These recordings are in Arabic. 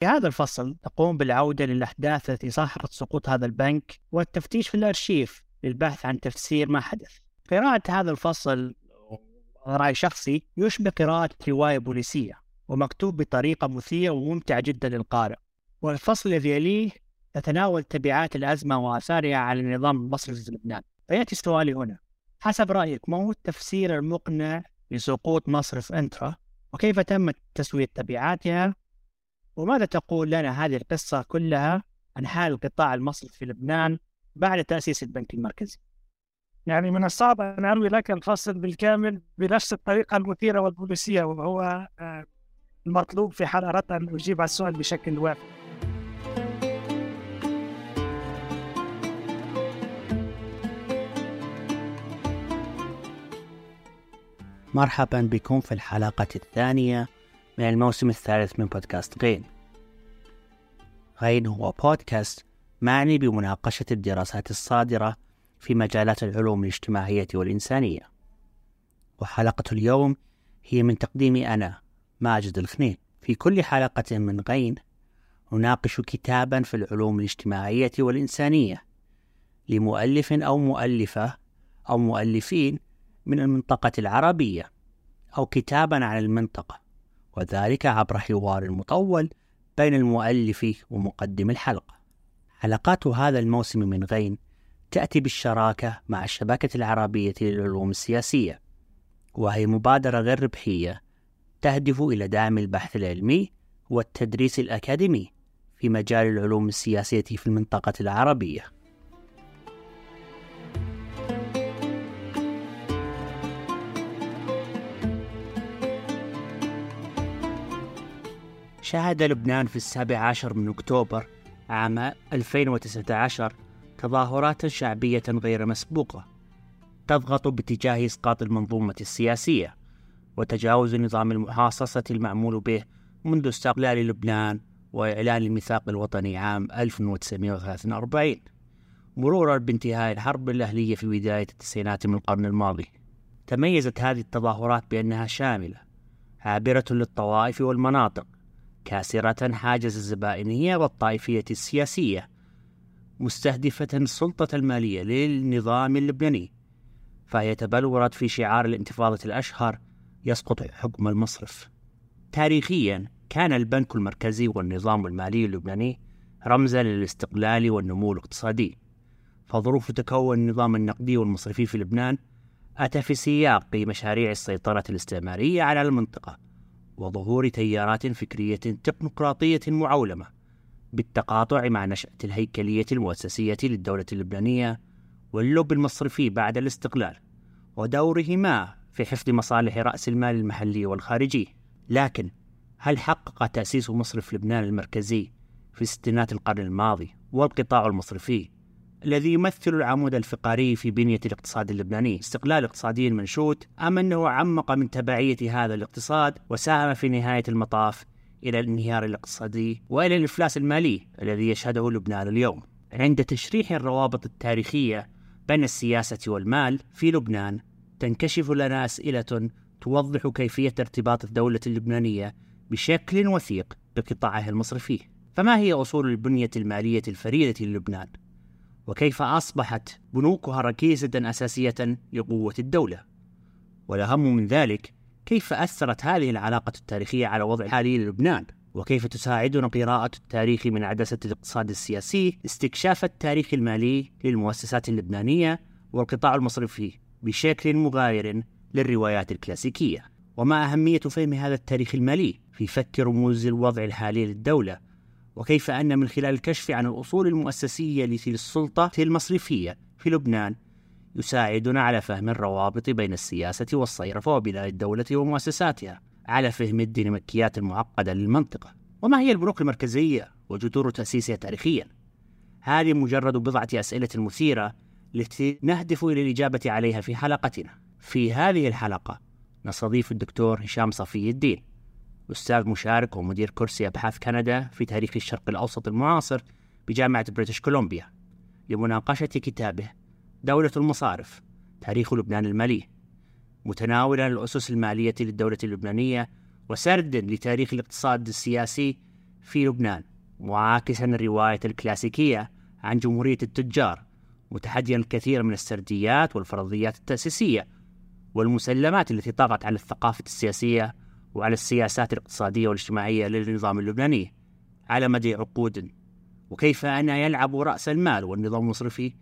في هذا الفصل نقوم بالعودة للأحداث التي صاحبت سقوط هذا البنك والتفتيش في الأرشيف للبحث عن تفسير ما حدث. قراءة هذا الفصل رأي شخصي يشبه قراءة رواية بوليسية ومكتوب بطريقة مثيرة وممتعة جدا للقارئ. والفصل الذي يليه تتناول تبعات الأزمة وآثارها على النظام المصرفي في لبنان. فيأتي سؤالي هنا. حسب رأيك ما هو التفسير المقنع لسقوط مصرف إنترا؟ وكيف تم تسوية تبعاتها؟ وماذا تقول لنا هذه القصة كلها عن حال القطاع المصرفي في لبنان بعد تأسيس البنك المركزي؟ يعني من الصعب أن أروي لك الفصل بالكامل بنفس الطريقة المثيرة والبوليسية وهو آه، المطلوب في حال أردت أن أجيب على السؤال بشكل وافي مرحبا بكم في الحلقة الثانية من الموسم الثالث من بودكاست غين. غين هو بودكاست معني بمناقشة الدراسات الصادرة في مجالات العلوم الاجتماعية والإنسانية. وحلقة اليوم هي من تقديمي أنا ماجد الخنين. في كل حلقة من غين نناقش كتابا في العلوم الاجتماعية والإنسانية لمؤلف أو مؤلفة أو مؤلفين من المنطقة العربية أو كتابا عن المنطقة. وذلك عبر حوار مطول بين المؤلف ومقدم الحلقة. حلقات هذا الموسم من غين تأتي بالشراكة مع الشبكة العربية للعلوم السياسية وهي مبادرة غير ربحية تهدف إلى دعم البحث العلمي والتدريس الأكاديمي في مجال العلوم السياسية في المنطقة العربية. شهد لبنان في السابع عشر من أكتوبر عام 2019 تظاهرات شعبية غير مسبوقة تضغط باتجاه إسقاط المنظومة السياسية وتجاوز نظام المحاصصة المعمول به منذ استقلال لبنان وإعلان الميثاق الوطني عام 1943 مرورا بانتهاء الحرب الأهلية في بداية التسعينات من القرن الماضي. تميزت هذه التظاهرات بأنها شاملة عابرة للطوائف والمناطق كاسرة حاجز الزبائنية والطائفية السياسية مستهدفة السلطة المالية للنظام اللبناني فهي تبلورت في شعار الانتفاضة الأشهر يسقط حكم المصرف. تاريخيا كان البنك المركزي والنظام المالي اللبناني رمزا للاستقلال والنمو الاقتصادي فظروف تكون النظام النقدي والمصرفي في لبنان أتى في سياق مشاريع السيطرة الاستعمارية على المنطقة. وظهور تيارات فكرية تكنوقراطية معولمة بالتقاطع مع نشأة الهيكلية المؤسسية للدولة اللبنانية واللب المصرفي بعد الاستقلال ودورهما في حفظ مصالح رأس المال المحلي والخارجي. لكن هل حقق تأسيس مصرف لبنان المركزي في ستينات القرن الماضي والقطاع المصرفي الذي يمثل العمود الفقري في بنية الاقتصاد اللبناني. استقلال اقتصادي منشود أم أنه عمق من تبعية هذا الاقتصاد وساهم في نهاية المطاف إلى الانهيار الاقتصادي وإلى الإفلاس المالي الذي يشهده لبنان اليوم. عند تشريح الروابط التاريخية بين السياسة والمال في لبنان تنكشف لنا أسئلة توضح كيفية ارتباط الدولة اللبنانية بشكل وثيق بقطاعها المصرفي. فما هي أصول البنية المالية الفريدة للبنان؟ وكيف أصبحت بنوكها ركيزة أساسية لقوة الدولة. والأهم من ذلك كيف أثرت هذه العلاقة التاريخية على وضع الحالي للبنان وكيف تساعدنا قراءة التاريخ من عدسة الاقتصاد السياسي استكشاف التاريخ المالي للمؤسسات اللبنانية والقطاع المصرفي بشكل مغاير للروايات الكلاسيكية. وما أهمية فهم هذا التاريخ المالي في فك رموز الوضع الحالي للدولة وكيف أن من خلال الكشف عن الأصول المؤسسية للسلطة المصرفية في لبنان يساعدنا على فهم الروابط بين السياسة والصيرفة وبناء الدولة ومؤسساتها على فهم الديناميكيات المعقدة للمنطقة. وما هي البنوك المركزية وجذور تأسيسها تاريخيا؟ هذه مجرد بضعة أسئلة مثيرة التي نهدف إلى الإجابة عليها في حلقتنا. في هذه الحلقة نستضيف الدكتور هشام صفي الدين. أستاذ مشارك ومدير كرسي أبحاث كندا في تاريخ الشرق الأوسط المعاصر بجامعة بريتش كولومبيا. لمناقشة كتابه دولة المصارف تاريخ لبنان المالي. متناولا الأسس المالية للدولة اللبنانية وسرد لتاريخ الاقتصاد السياسي في لبنان معاكسا الرواية الكلاسيكية عن جمهورية التجار متحديا الكثير من السرديات والفرضيات التأسيسية والمسلمات التي طغت على الثقافة السياسية وعلى السياسات الاقتصادية والاجتماعية للنظام اللبناني على مدى عقود. وكيف أن يلعب رأس المال والنظام المصرفي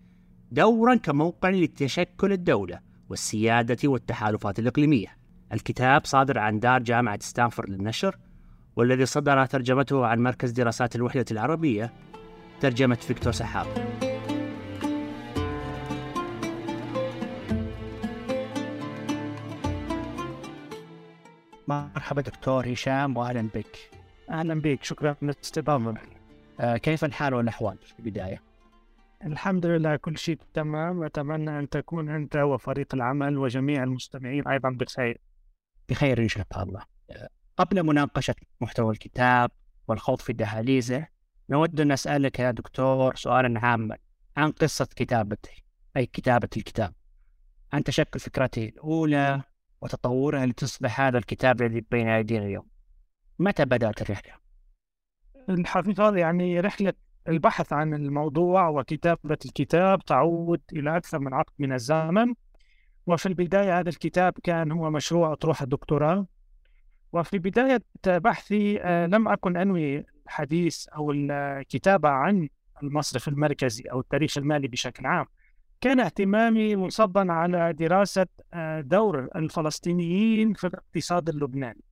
دورا كموقع لتشكل الدولة والسيادة والتحالفات الإقليمية. الكتاب صادر عن دار جامعة ستانفورد للنشر والذي صدر ترجمته عن مركز دراسات الوحدة العربية ترجمة فيكتور سحاب. مرحبا دكتور هشام واهلا بك. أهلا بك. شكرا للاستضافه آه كيف الحال والأحوال في البداية؟ الحمد لله كل شيء تمام. أتمنى أن تكون أنت وفريق العمل وجميع المستمعين أيضا بخير. بخير إن شاء الله. قبل مناقشة محتوى الكتاب والخوض في دهاليزه نود أن نسألك يا دكتور سؤالا عاما عن قصة كتابته أي كتابة الكتاب. عن تشكل فكرته الأولى وتطورها لتصبح هذا الكتاب الذي بين أيدينا اليوم. متى بدأت الرحلة؟ الحقيقة يعني رحلة البحث عن الموضوع وكتابة الكتاب تعود إلى أكثر من عقد من الزمن. وفي البداية هذا الكتاب كان هو مشروع أطروحة الدكتوراه. وفي بداية بحثي آه، لم أكن أنوي الحديث أو الكتابة عن المصرف المركزي أو التاريخ المالي بشكل عام. كان اهتمامي منصبا على دراسة آه، دور الفلسطينيين في الاقتصاد اللبناني.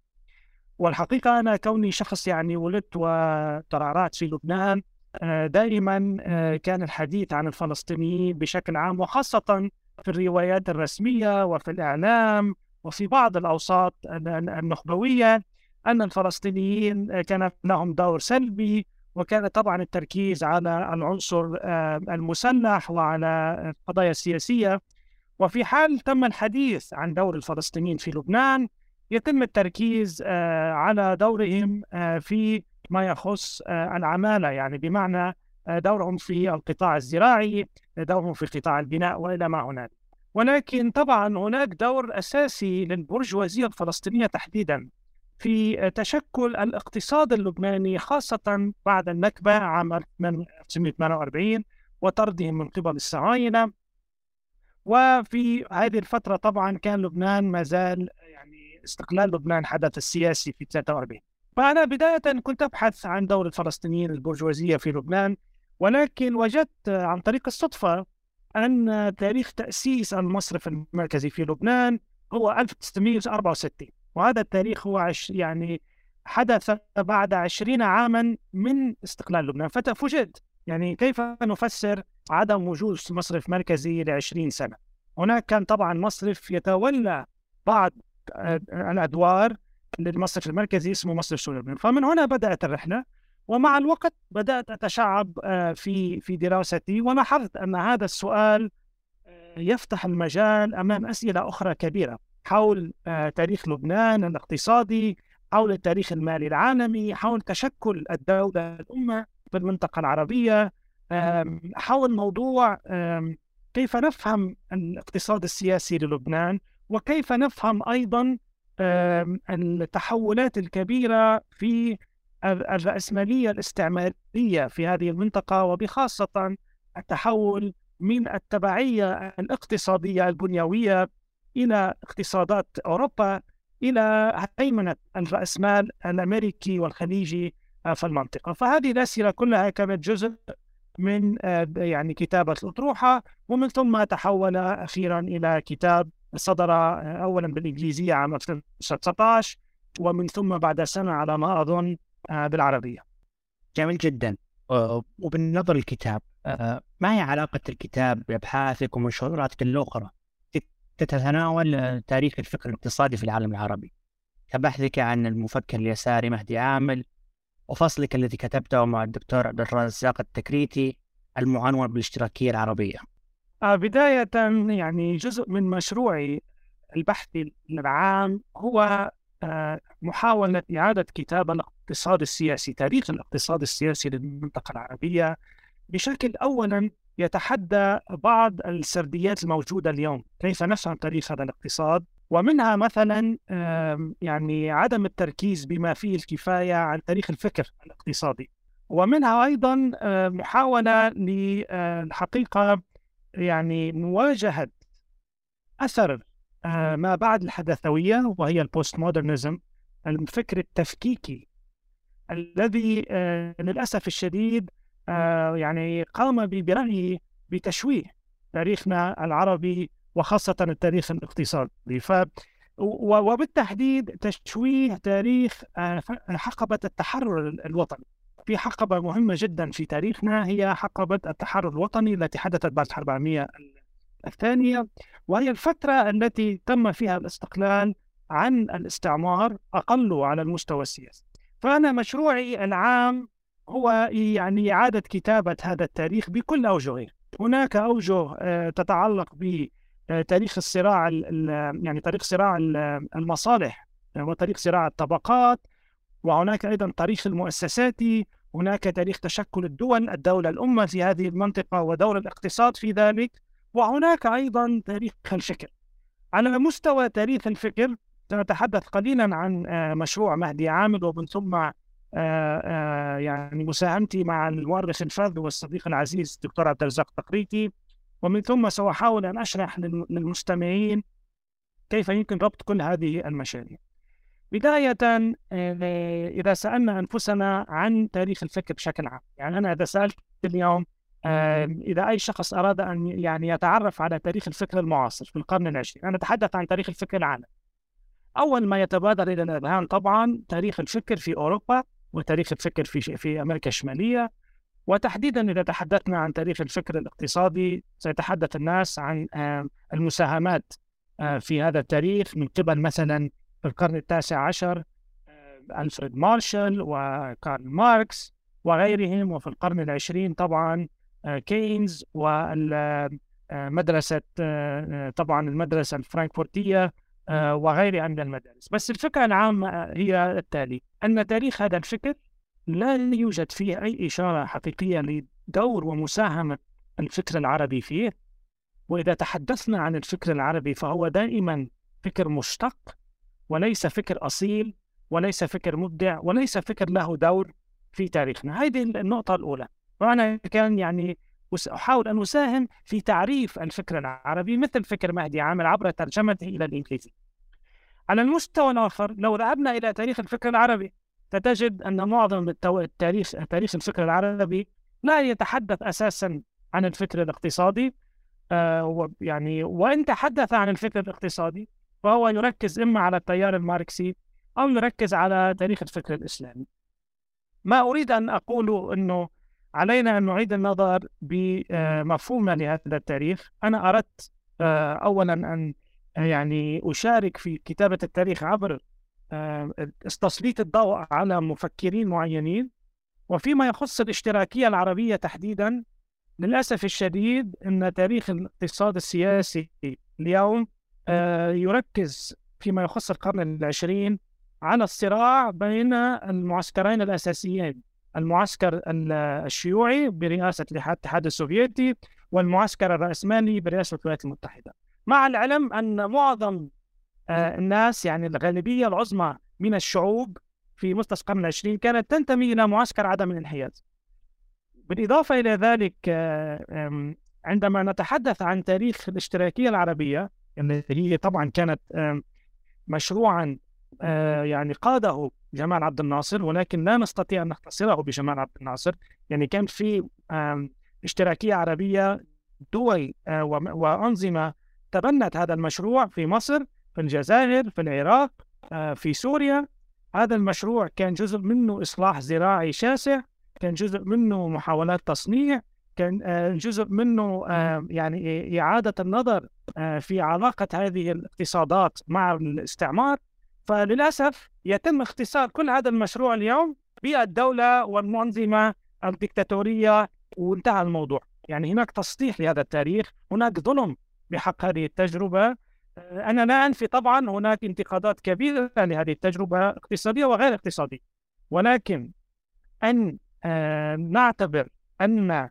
والحقيقة أنا كوني شخص يعني ولدت وترعرعت في لبنان آه، دائما آه، كان الحديث عن الفلسطينيين بشكل عام وخاصة في الروايات الرسمية وفي الإعلام وفي بعض الأوساط النخبوية أن الفلسطينيين كان لهم دور سلبي وكان طبعا التركيز على العنصر آه، المسلح وعلى القضايا السياسية وفي حال تم الحديث عن دور الفلسطينيين في لبنان يتم التركيز على دورهم في ما يخص آه، العمالة يعني بمعنى آه، دورهم في القطاع الزراعي دورهم في قطاع البناء وإلى ما هنالك ولكن طبعا هناك دور أساسي للبرجوازية الفلسطينية تحديدا. في تشكل الاقتصاد اللبناني خاصة بعد النكبة عام 1948 وطردهم من قبل الصهاينة وفي هذه الفترة طبعا كان لبنان ما زال يعني استقلال لبنان حدث السياسي في 43 فأنا بداية كنت أبحث عن دور الفلسطينيين البرجوازية في لبنان ولكن وجدت عن طريق الصدفة أن تاريخ تأسيس المصرف المركزي في لبنان هو 1964 وهذا التاريخ هو عش يعني حدث بعد 20 عاما من استقلال لبنان. ففوجئت يعني كيف نفسر عدم وجود مصرف مركزي ل 20 سنة؟ هناك كان طبعا مصرف يتولى بعض الأدوار للمصرف المركزي اسمه مصرف سوريا فمن هنا بدأت الرحلة ومع الوقت بدأت أتشعب آه، في في دراستي ولاحظت أن هذا السؤال آه، يفتح المجال أمام أسئلة أخرى كبيرة. حول آه، تاريخ لبنان الاقتصادي حول التاريخ المالي العالمي حول تشكل الدولة الأمة في المنطقة العربية. حول موضوع كيف نفهم الاقتصاد السياسي للبنان وكيف نفهم أيضا التحولات الكبيرة في الرأسمالية الاستعمارية في هذه المنطقة وبخاصة التحول من التبعية الاقتصادية البنيوية إلى اقتصادات أوروبا إلى هيمنة الرأسمال الأمريكي والخليجي في المنطقة فهذه الأسئلة كلها كانت جزء من يعني كتابة الأطروحة ومن ثم تحول أخيرا إلى كتاب صدر اولا بالإنجليزية عام 2019 ومن ثم بعد سنة على ما اظن آه، بالعربية. جميل جدا وبالنظر الكتاب آه، ما هي علاقة الكتاب بأبحاثك ومنشوراتك الأخرى؟ تتناول تاريخ الفكر الاقتصادي في العالم العربي كبحثك عن المفكر اليساري مهدي عامل وفصلك الذي كتبته مع الدكتور عبد الرزاق التكريتي المعنون بالاشتراكية العربية. آه، بداية يعني جزء من مشروعي البحثي العام هو آه، محاولة إعادة كتابة الاقتصاد السياسي تاريخ الاقتصاد السياسي للمنطقة العربية بشكل أولا يتحدى بعض السرديات الموجودة اليوم. كيف نفهم تاريخ هذا الاقتصاد؟ ومنها مثلا يعني عدم التركيز بما فيه الكفاية عن تاريخ الفكر الاقتصادي. ومنها أيضا محاولة للحقيقة يعني مواجهة أثر ما بعد الحدثويه وهي البوست مودرنزم الفكر التفكيكي الذي للأسف الشديد يعني قام برأيه بتشويه تاريخنا العربي وخاصة التاريخ الاقتصادي. ف وبالتحديد تشويه تاريخ آه، حقبة التحرر الوطني. في حقبة مهمة جدا في تاريخنا هي حقبة التحرر الوطني التي حدثت بعد الحرب العالمية الثانية وهي الفترة التي تم فيها الاستقلال عن الاستعمار أقل على المستوى السياسي. فأنا مشروعي العام هو يعني إعادة كتابة هذا التاريخ بكل أوجهه هناك أوجه آه، تتعلق بتاريخ الصراع يعني تاريخ صراع المصالح وتاريخ صراع الطبقات وهناك أيضا تاريخ المؤسساتي هناك تاريخ تشكل الدول الدولة الأمة في هذه المنطقة ودور الاقتصاد في ذلك وهناك أيضا تاريخ الفكر. على مستوى تاريخ الفكر سنتحدث قليلا عن آه، مشروع مهدي عامر ومن ثم آه، آه، يعني مساهمتي مع المؤرخ الفذ والصديق العزيز الدكتور عبد الرزاق تقريتي. ومن ثم سأحاول أن أشرح للمستمعين كيف يمكن ربط كل هذه المشاريع. بداية آه، إذا سألنا أنفسنا عن تاريخ الفكر بشكل عام. يعني أنا إذا سألت اليوم إذا أي شخص أراد أن يعني يتعرف على تاريخ الفكر المعاصر في القرن العشرين أنا أتحدث عن تاريخ الفكر العالمي. أول ما يتبادر إلى الأذهان طبعا تاريخ الفكر في أوروبا وتاريخ الفكر في في أمريكا الشمالية. وتحديدا إذا تحدثنا عن تاريخ الفكر الاقتصادي سيتحدث الناس عن المساهمات آه، في هذا التاريخ. من قبل مثلا في القرن التاسع عشر آه، ألفريد مارشال وكارل ماركس وغيرهم. وفي القرن العشرين طبعا آه، كينز ومدرسة طبعا المدرسة الفرانكفورتية وغيرها من المدارس. بس الفكرة العامة هي التالي أن تاريخ هذا الفكر لا يوجد فيه أي إشارة حقيقية لدور ومساهمة الفكر العربي فيه. وإذا تحدثنا عن الفكر العربي فهو دائما فكر مشتق وليس فكر أصيل وليس فكر مبدع وليس فكر له دور في تاريخنا. هذه النقطة الأولى. وأنا كان يعني أحاول أن أساهم في تعريف الفكر العربي مثل فكر مهدي عامر عبر ترجمته إلى الإنجليزي. على المستوى الآخر لو ذهبنا إلى تاريخ الفكر العربي ستجد أن معظم التاريخ تاريخ الفكر العربي لا يتحدث أساسا عن الفكر الاقتصادي آه يعني وإن تحدث عن الفكر الاقتصادي فهو يركز إما على التيار الماركسي أو يركز على تاريخ الفكر الإسلامي. ما أريد أن أقوله أنه علينا أن نعيد النظر بمفهومنا لهذا التاريخ. أنا أردت آه، أولا أن يعني أشارك في كتابة التاريخ عبر آه، تسليط الضوء على مفكرين معينين وفيما يخص الاشتراكية العربية تحديدا للأسف الشديد أن تاريخ الاقتصاد السياسي اليوم آه، يركز فيما يخص القرن العشرين على الصراع بين المعسكرين الأساسيين المعسكر الشيوعي برئاسة الاتحاد السوفيتي والمعسكر الرأسمالي برئاسة الولايات المتحدة. مع العلم أن معظم آه، الناس يعني الغالبية العظمى من الشعوب في مستص القرن العشرين كانت تنتمي إلى معسكر عدم الانحياز. بالإضافة إلى ذلك آه، عندما نتحدث عن تاريخ الاشتراكية العربية اللي هي طبعا كانت مشروعا آه، يعني قاده جمال عبد الناصر ولكن لا نستطيع أن نختصره بجمال عبد الناصر. يعني كان في اشتراكية عربية دول وأنظمة تبنت هذا المشروع في مصر في الجزائر في العراق آه، في سوريا. هذا المشروع كان جزء منه إصلاح زراعي شاسع كان جزء منه محاولات تصنيع كان جزء منه يعني إعادة النظر في علاقة هذه الاقتصادات مع الاستعمار. فللأسف يتم اختصار كل هذا المشروع اليوم بالدولة والمنظمة الدكتاتورية وانتهى الموضوع. يعني هناك تسطيح لهذا التاريخ هناك ظلم بحق هذه التجربة. آه، أنا لا أنفي طبعا هناك انتقادات كبيرة لهذه التجربة اقتصادية وغير اقتصادية. ولكن أن آه، نعتبر أن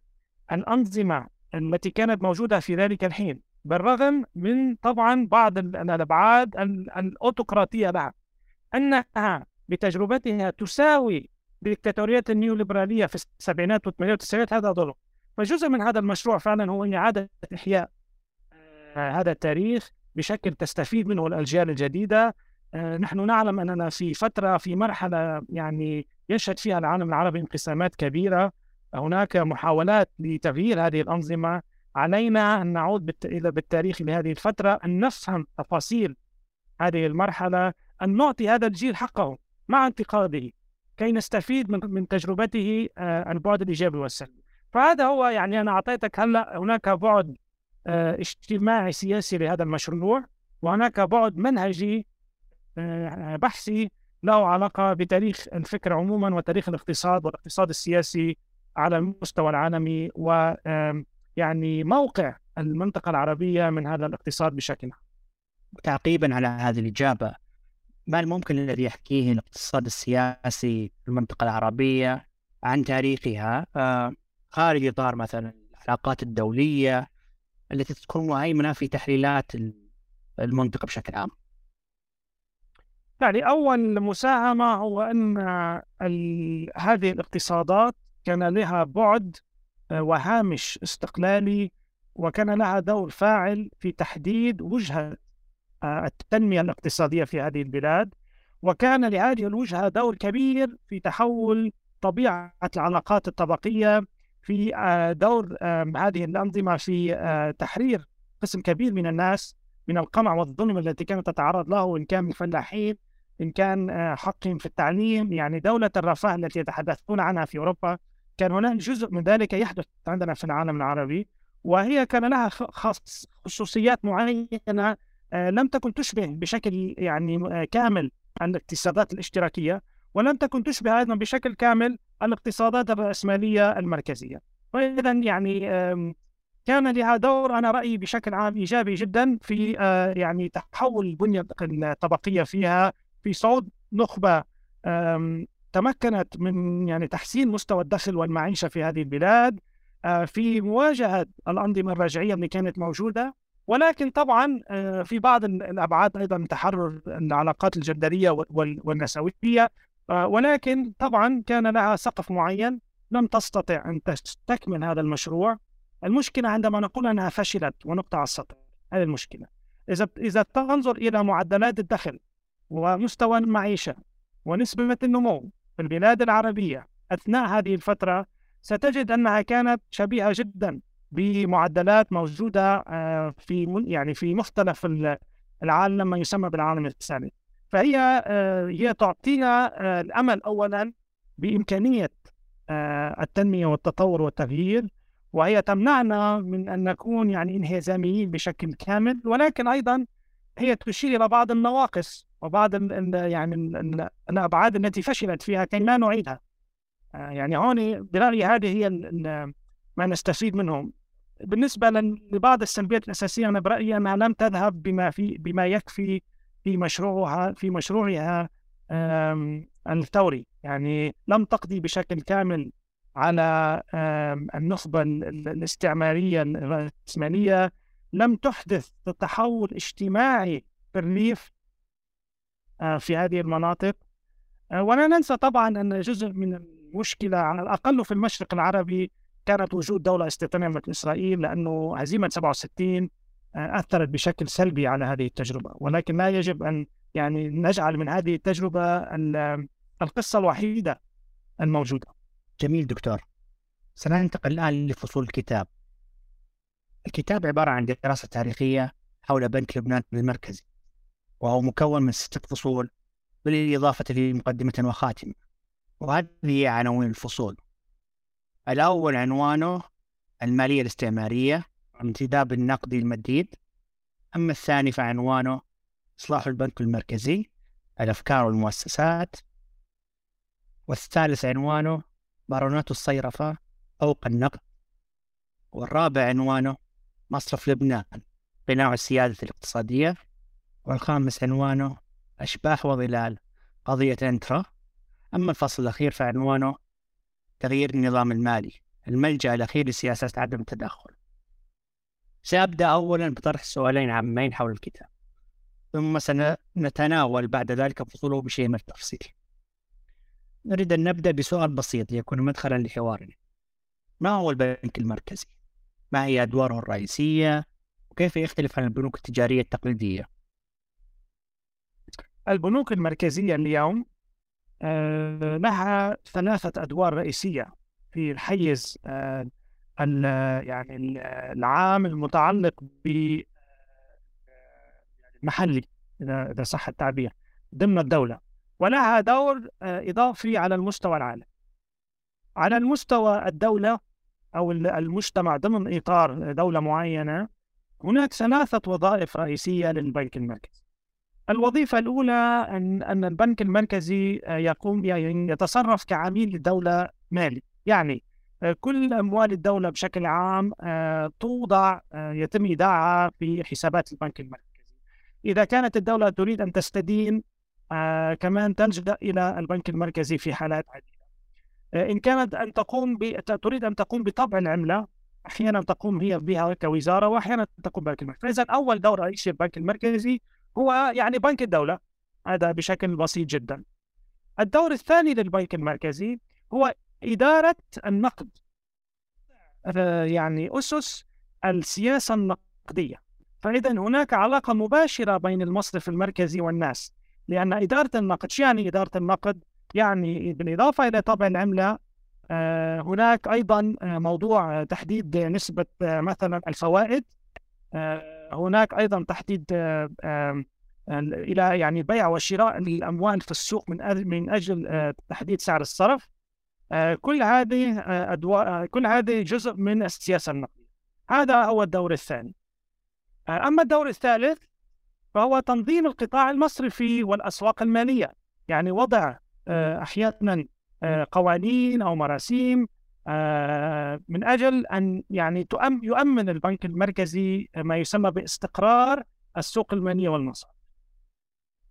الأنظمة التي كانت موجودة في ذلك الحين بالرغم من طبعا بعض الأبعاد الأوتقراطية لها أنها بتجربتها تساوي ديكتاتوريات النيوليبرالية في السبعينات والثمانينات والتسعينات. هذا ظلم. فجزء من هذا المشروع فعلا هو إعادة إحياء هذا التاريخ بشكل تستفيد منه الاجيال الجديدة. آه، نحن نعلم أننا في فترة في مرحلة يعني يشهد فيها العالم العربي انقسامات كبيرة. هناك محاولات لتغيير هذه الأنظمة. علينا أن نعود بالتاريخ لهذه الفترة أن نفهم تفاصيل هذه المرحلة أن نعطي هذا الجيل حقه مع انتقاده كي نستفيد من من تجربته آه، البعد الإيجابي والسلبي. فهذا هو يعني أنا أعطيتك هلأ هناك بعد آه، اجتماعي سياسي لهذا المشروع وهناك بعد منهجي آه، بحثي له علاقة بتاريخ الفكر عموما وتاريخ الاقتصاد والاقتصاد السياسي على المستوى العالمي و يعني موقع المنطقة العربية من هذا الاقتصاد بشكل عام. تعقيبا على هذه الإجابة ما الممكن الذي يحكيه الاقتصاد السياسي في المنطقة العربية عن تاريخها آه، خارج إطار مثلا العلاقات الدولية التي تكون مهيمنة في تحليلات المنطقة بشكل عام. يعني أول مساهمة هو أن هذه الاقتصادات كان لها بعد آه، وهامش استقلالي وكان لها دور فاعل في تحديد وجهة آه، التنمية الاقتصادية في هذه البلاد. وكان لهذه الوجهة دور كبير في تحول طبيعة العلاقات الطبقية في آه، دور هذه الأنظمة في تحرير قسم كبير من الناس من القمع والظلم التي كانت تتعرض له إن كان من فلاحين إن كان حقهم في التعليم. يعني دولة الرفاه التي يتحدثون عنها في أوروبا كان هناك جزء من ذلك يحدث عندنا في العالم العربي. وهي كان لها خصوصيات معينة آه، لم تكن تشبه بشكل يعني آه، كامل الاقتصادات الاشتراكية ولم تكن تشبه أيضا بشكل كامل الاقتصادات الرأسمالية المركزية. فإذا يعني كان لها دور أنا رأيي بشكل عام إيجابي جدا في آه، يعني تحول البنية الطبقية فيها في صعود نخبة تمكنت من يعني تحسين مستوى الدخل والمعيشة في هذه البلاد آه، في مواجهة الأنظمة الرجعية اللي كانت موجودة. ولكن طبعا آه، في بعض الأبعاد أيضا تحرر العلاقات الجندرية والنسوية. آه، ولكن طبعا كان لها سقف معين لم تستطع أن تستكمل هذا المشروع. المشكلة عندما نقول أنها فشلت ونقطع السطر هذه المشكلة. إذا إذا تنظر إلى معدلات الدخل ومستوى المعيشة ونسبة النمو في البلاد العربية أثناء هذه الفترة ستجد أنها كانت شبيهة جدا بمعدلات موجودة آه، في يعني في مختلف العالم ما يسمى بالعالم الثالث فهي آه، هي تعطينا آه، الأمل أولا بإمكانية التنمية والتطور والتغيير وهي تمنعنا من أن نكون يعني انهزاميين بشكل كامل ولكن أيضا هي تشير إلى بعض النواقص وبعض يعني ال الأبعاد التي فشلت فيها كي لا نعيدها. آه، يعني هون برأيي هذه هي ما نستفيد منه بالنسبة لبعض السلبيات الأساسية أنا برأيي أنها لم تذهب بما في بما يكفي في مشروعها في مشروعها الثوري. يعني لم تقضي بشكل كامل على النخبة الاستعمارية الرأسمالية. لم تحدث تحول اجتماعي في الريف آه، في هذه المناطق. آه، ولا ننسى طبعا أن جزء من المشكلة على الأقل في المشرق العربي كانت وجود دولة استيطانية مثل إسرائيل لأنه هزيمة 67 أثرت بشكل سلبي على هذه التجربة ولكن لا يجب أن يعني نجعل من هذه التجربة القصة الوحيدة الموجودة. جميل دكتور. سننتقل الآن لفصول الكتاب. الكتاب عبارة عن دراسة تاريخية حول بنك لبنان المركزي وهو مكون من ستة فصول بالإضافة لمقدمة وخاتمة. وهذه هي عناوين الفصول. الأول عنوانه المالية الاستعمارية الانتداب النقدي المديد. أما الثاني فعنوانه إصلاح البنك المركزي الأفكار والمؤسسات. والثالث عنوانه بارونات الصيرفة فوق النقد. والرابع عنوانه مصرف لبنان قناع السيادة الاقتصادية. والخامس عنوانه أشباح وظلال قضية أنترا. أما الفصل الأخير فعنوانه تغيير النظام المالي الملجأ الأخير لسياسات عدم التدخل سأبدأ أولا بطرح سؤالين عامين حول الكتاب ثم سنتناول بعد ذلك فصوله بشيء من التفصيل نريد أن نبدأ بسؤال بسيط ليكون مدخلا لحوارنا ما هو البنك المركزي؟ ما هي أدواره الرئيسية؟ وكيف يختلف عن البنوك التجارية التقليدية؟ البنوك المركزية اليوم آه، لها ثلاثة أدوار رئيسية في الحيز آه، يعني العام المتعلق ب محلي إذا صح التعبير ضمن الدولة. ولها دور إضافي على المستوى العالمي. على المستوى الدولة أو المجتمع ضمن إطار دولة معينة هناك ثلاثة وظائف رئيسية للبنك المركزي. الوظيفة الأولى أن أن البنك المركزي يقوم يعني يتصرف كعميل للدوله مالي. يعني كل أموال الدولة بشكل عام آه، توضع آه، يتم إيداعها في حسابات البنك المركزي. إذا كانت الدولة تريد أن تستدين آه، كمان تلجأ إلى البنك المركزي في حالات عديدة. إن كانت أن تقوم ب... تريد أن تقوم بطبع العملة أحيانا تقوم هي بها كوزارة واحيانا تقوم بالبنك المركزي، فاذا أول دور رئيسي البنك المركزي هو يعني بنك الدولة هذا بشكل بسيط جدا. الدور الثاني للبنك المركزي هو إدارة النقد يعني أسس السياسة النقدية فإذا هناك علاقة مباشرة بين المصرف المركزي والناس لأن إدارة النقد يعني إدارة النقد؟ يعني بالإضافة إلى طبع العملة آه، هناك أيضا آه، موضوع تحديد نسبة آه، مثلا الفوائد هناك أيضا تحديد إلى يعني بيع وشراء الأموال في السوق من من أجل تحديد سعر الصرف آه، كل هذه آه، أدوار آه، كل هذه جزء من السياسة النقدية. هذا هو الدور الثاني. أما الدور الثالث فهو تنظيم القطاع المصرفي والأسواق المالية. يعني وضع أحيانا قوانين أو مراسيم من أجل أن يعني يؤمن البنك المركزي ما يسمى باستقرار السوق المالية والمصارف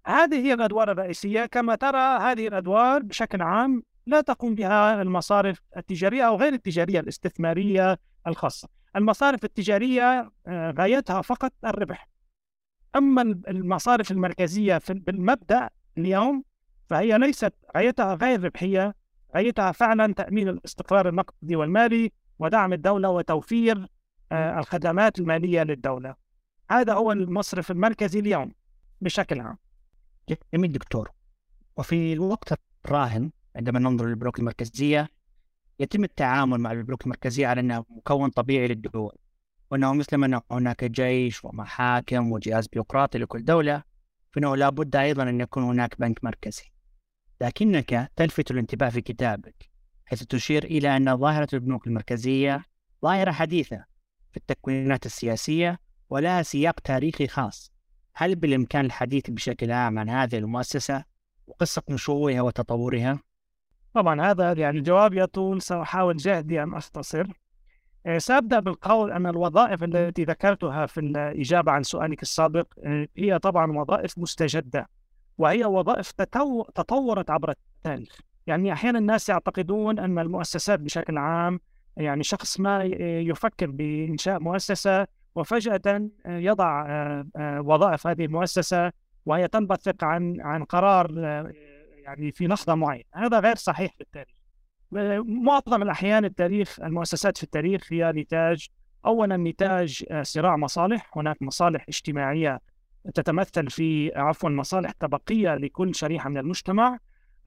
هذه هي الأدوار الرئيسية. كما ترى هذه الأدوار بشكل عام لا تقوم بها المصارف التجارية أو غير التجارية الاستثمارية الخاصة. المصارف التجارية آه، غايتها فقط الربح. أما المصارف المركزية بالمبدأ اليوم فهي ليست غايتها غير ربحية. غايتها فعلا تأمين الاستقرار النقدي والمالي ودعم الدولة وتوفير آه، الخدمات المالية للدولة. هذا هو المصرف المركزي اليوم بشكل عام. جميل دكتور. وفي الوقت الراهن عندما ننظر للبنوك المركزية يتم التعامل مع البنوك المركزية على أنها مكون طبيعي للدول وأنه مثل ما هناك جيش ومحاكم وجهاز بيروقراطي لكل دولة فإنه لابد أيضا أن يكون هناك بنك مركزي لكنك تلفت الانتباه في كتابك حيث تشير إلى أن ظاهرة البنوك المركزية ظاهرة حديثة في التكوينات السياسية ولها سياق تاريخي خاص هل بالإمكان الحديث بشكل عام عن هذه المؤسسة وقصة نشوئها وتطورها؟ طبعا هذا يعني الجواب يطول سأحاول جهدي أن أختصر. آه، سأبدأ بالقول أن الوظائف التي ذكرتها في الإجابة عن سؤالك السابق آه، هي طبعا وظائف مستجدة وهي وظائف تطورت عبر التاريخ. يعني أحيانا الناس يعتقدون أن المؤسسات بشكل عام يعني شخص ما يفكر بإنشاء مؤسسة وفجأة يضع آه، وظائف هذه المؤسسة وهي تنبثق عن عن قرار يعني في لحظة معينة. هذا غير صحيح في التاريخ. معظم الأحيان التاريخ المؤسسات في التاريخ هي نتاج أولا نتاج آه، صراع مصالح. هناك مصالح اجتماعية تتمثل في عفوا مصالح طبقية لكل شريحة من المجتمع.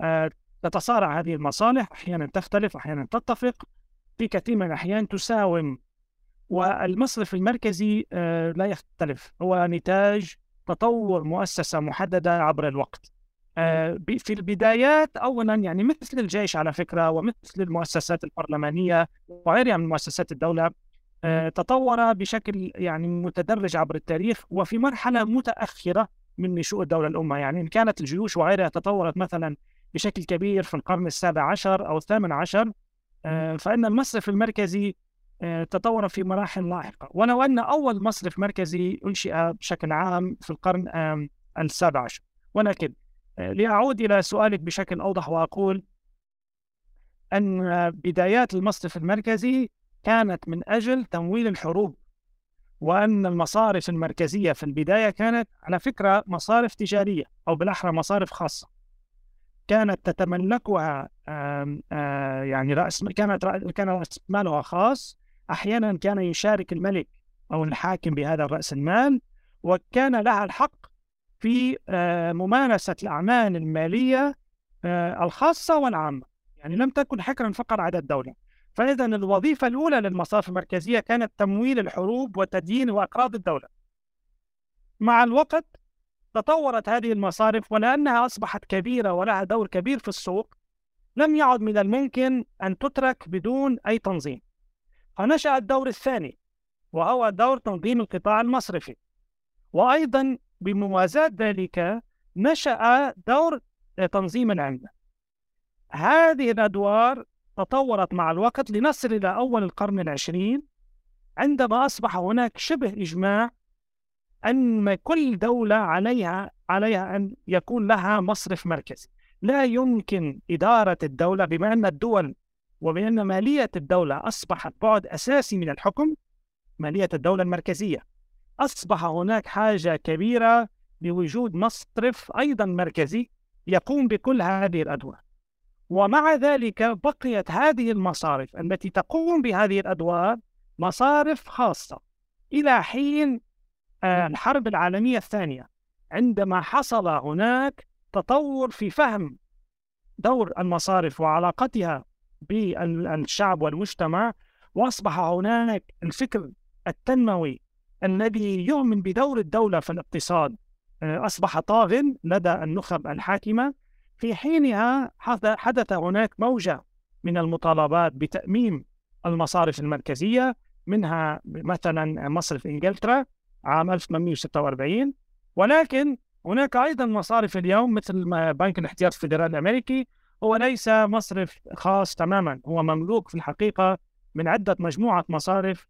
آه، تتصارع هذه المصالح أحيانا تختلف أحيانا تتفق. في كثير من الأحيان تساوم. والمصرف المركزي آه، لا يختلف. هو نتاج تطور مؤسسة محددة عبر الوقت. في البدايات اولا يعني مثل الجيش على فكرة ومثل المؤسسات البرلمانية وغيرها من مؤسسات الدولة آه، تطور بشكل يعني متدرج عبر التاريخ وفي مرحلة متأخرة من نشوء الدولة الأمة. يعني إن كانت الجيوش وغيرها تطورت مثلا بشكل كبير في القرن السابع عشر أو الثامن عشر آه، فإن المصرف المركزي تطور في مراحل لاحقة. ولو أن أول مصرف مركزي أنشئ بشكل عام في القرن السابع عشر. ولكن لأعود إلى سؤالك بشكل أوضح وأقول أن بدايات المصرف المركزي كانت من أجل تمويل الحروب وأن المصارف المركزية في البداية كانت على فكرة مصارف تجارية أو بالأحرى مصارف خاصة. كانت تتملكها يعني رأس كانت كان رأس مالها خاص أحيانا كان يشارك الملك أو الحاكم بهذا الرأس المال وكان لها الحق في ممارسة الأعمال المالية الخاصة والعامة. يعني لم تكن حكرا فقط على الدولة. فإذا الوظيفة الأولى للمصارف المركزية كانت تمويل الحروب وتدين وأقراض الدولة. مع الوقت تطورت هذه المصارف ولأنها أصبحت كبيرة ولها دور كبير في السوق لم يعد من الممكن أن تترك بدون أي تنظيم. فنشأ الدور الثاني وهو دور تنظيم القطاع المصرفي. وأيضا بموازاة ذلك نشأ دور تنظيم العملة هذه الأدوار تطورت مع الوقت لنصل إلى أول القرن العشرين عندما أصبح هناك شبه إجماع أن كل دولة عليها عليها أن يكون لها مصرف مركزي. لا يمكن إدارة الدولة بما أن الدول وبأن مالية الدولة أصبحت بعد أساسي من الحكم مالية الدولة المركزية. أصبح هناك حاجة كبيرة لوجود مصرف أيضا مركزي يقوم بكل هذه الأدوار. ومع ذلك بقيت هذه المصارف التي تقوم بهذه الأدوار مصارف خاصة. إلى حين آه، الحرب العالمية الثانية. عندما حصل هناك تطور في فهم دور المصارف وعلاقتها بالشعب والمجتمع وأصبح هناك الفكر التنموي الذي يؤمن بدور الدولة في الاقتصاد. آه، أصبح طاغ لدى النخب الحاكمة. في حينها حدث هناك موجة من المطالبات بتأميم المصارف المركزية منها مثلا مصرف إنجلترا عام 1846 ولكن هناك أيضا مصارف اليوم مثل بنك الاحتياط الفيدرالي الأمريكي. هو ليس مصرف خاص تماما هو مملوك في الحقيقة من عدة مجموعة مصارف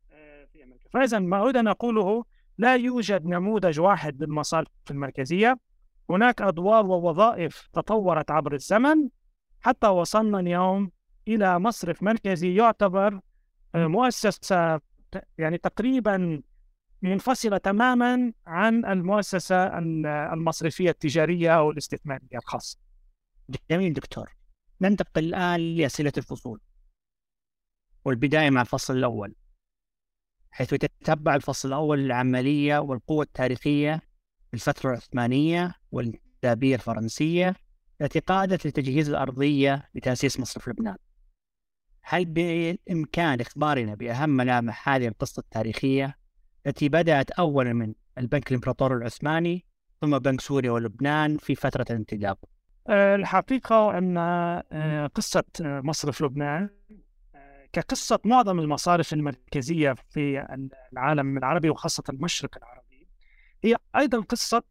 فإذا ما اريد أن أقوله لا يوجد نموذج واحد للمصارف المركزية. هناك أدوار ووظائف تطورت عبر الزمن. حتى وصلنا اليوم إلى مصرف مركزي يعتبر آه، مؤسسة يعني تقريبا منفصلة تماما عن المؤسسة المصرفية التجارية أو الاستثمارية الخاصة. جميل دكتور. ننتقل الآن لأسئلة الفصول. والبداية مع الفصل الأول. حيث يتتبع الفصل الأول العملية والقوة التاريخية في الفترة العثمانية والإنتدابية الفرنسية التي قادت لتجهيز الأرضية لتأسيس مصرف لبنان. هل بالإمكان إخبارنا بأهم ملامح هذه القصة التاريخية التي بدأت أولا من البنك الإمبراطوري العثماني ثم بنك سوريا ولبنان في فترة الانتداب. الحقيقة أن آه، قصة آه، مصرف لبنان كقصة معظم المصارف المركزية في العالم العربي وخاصة المشرق العربي هي أيضا قصة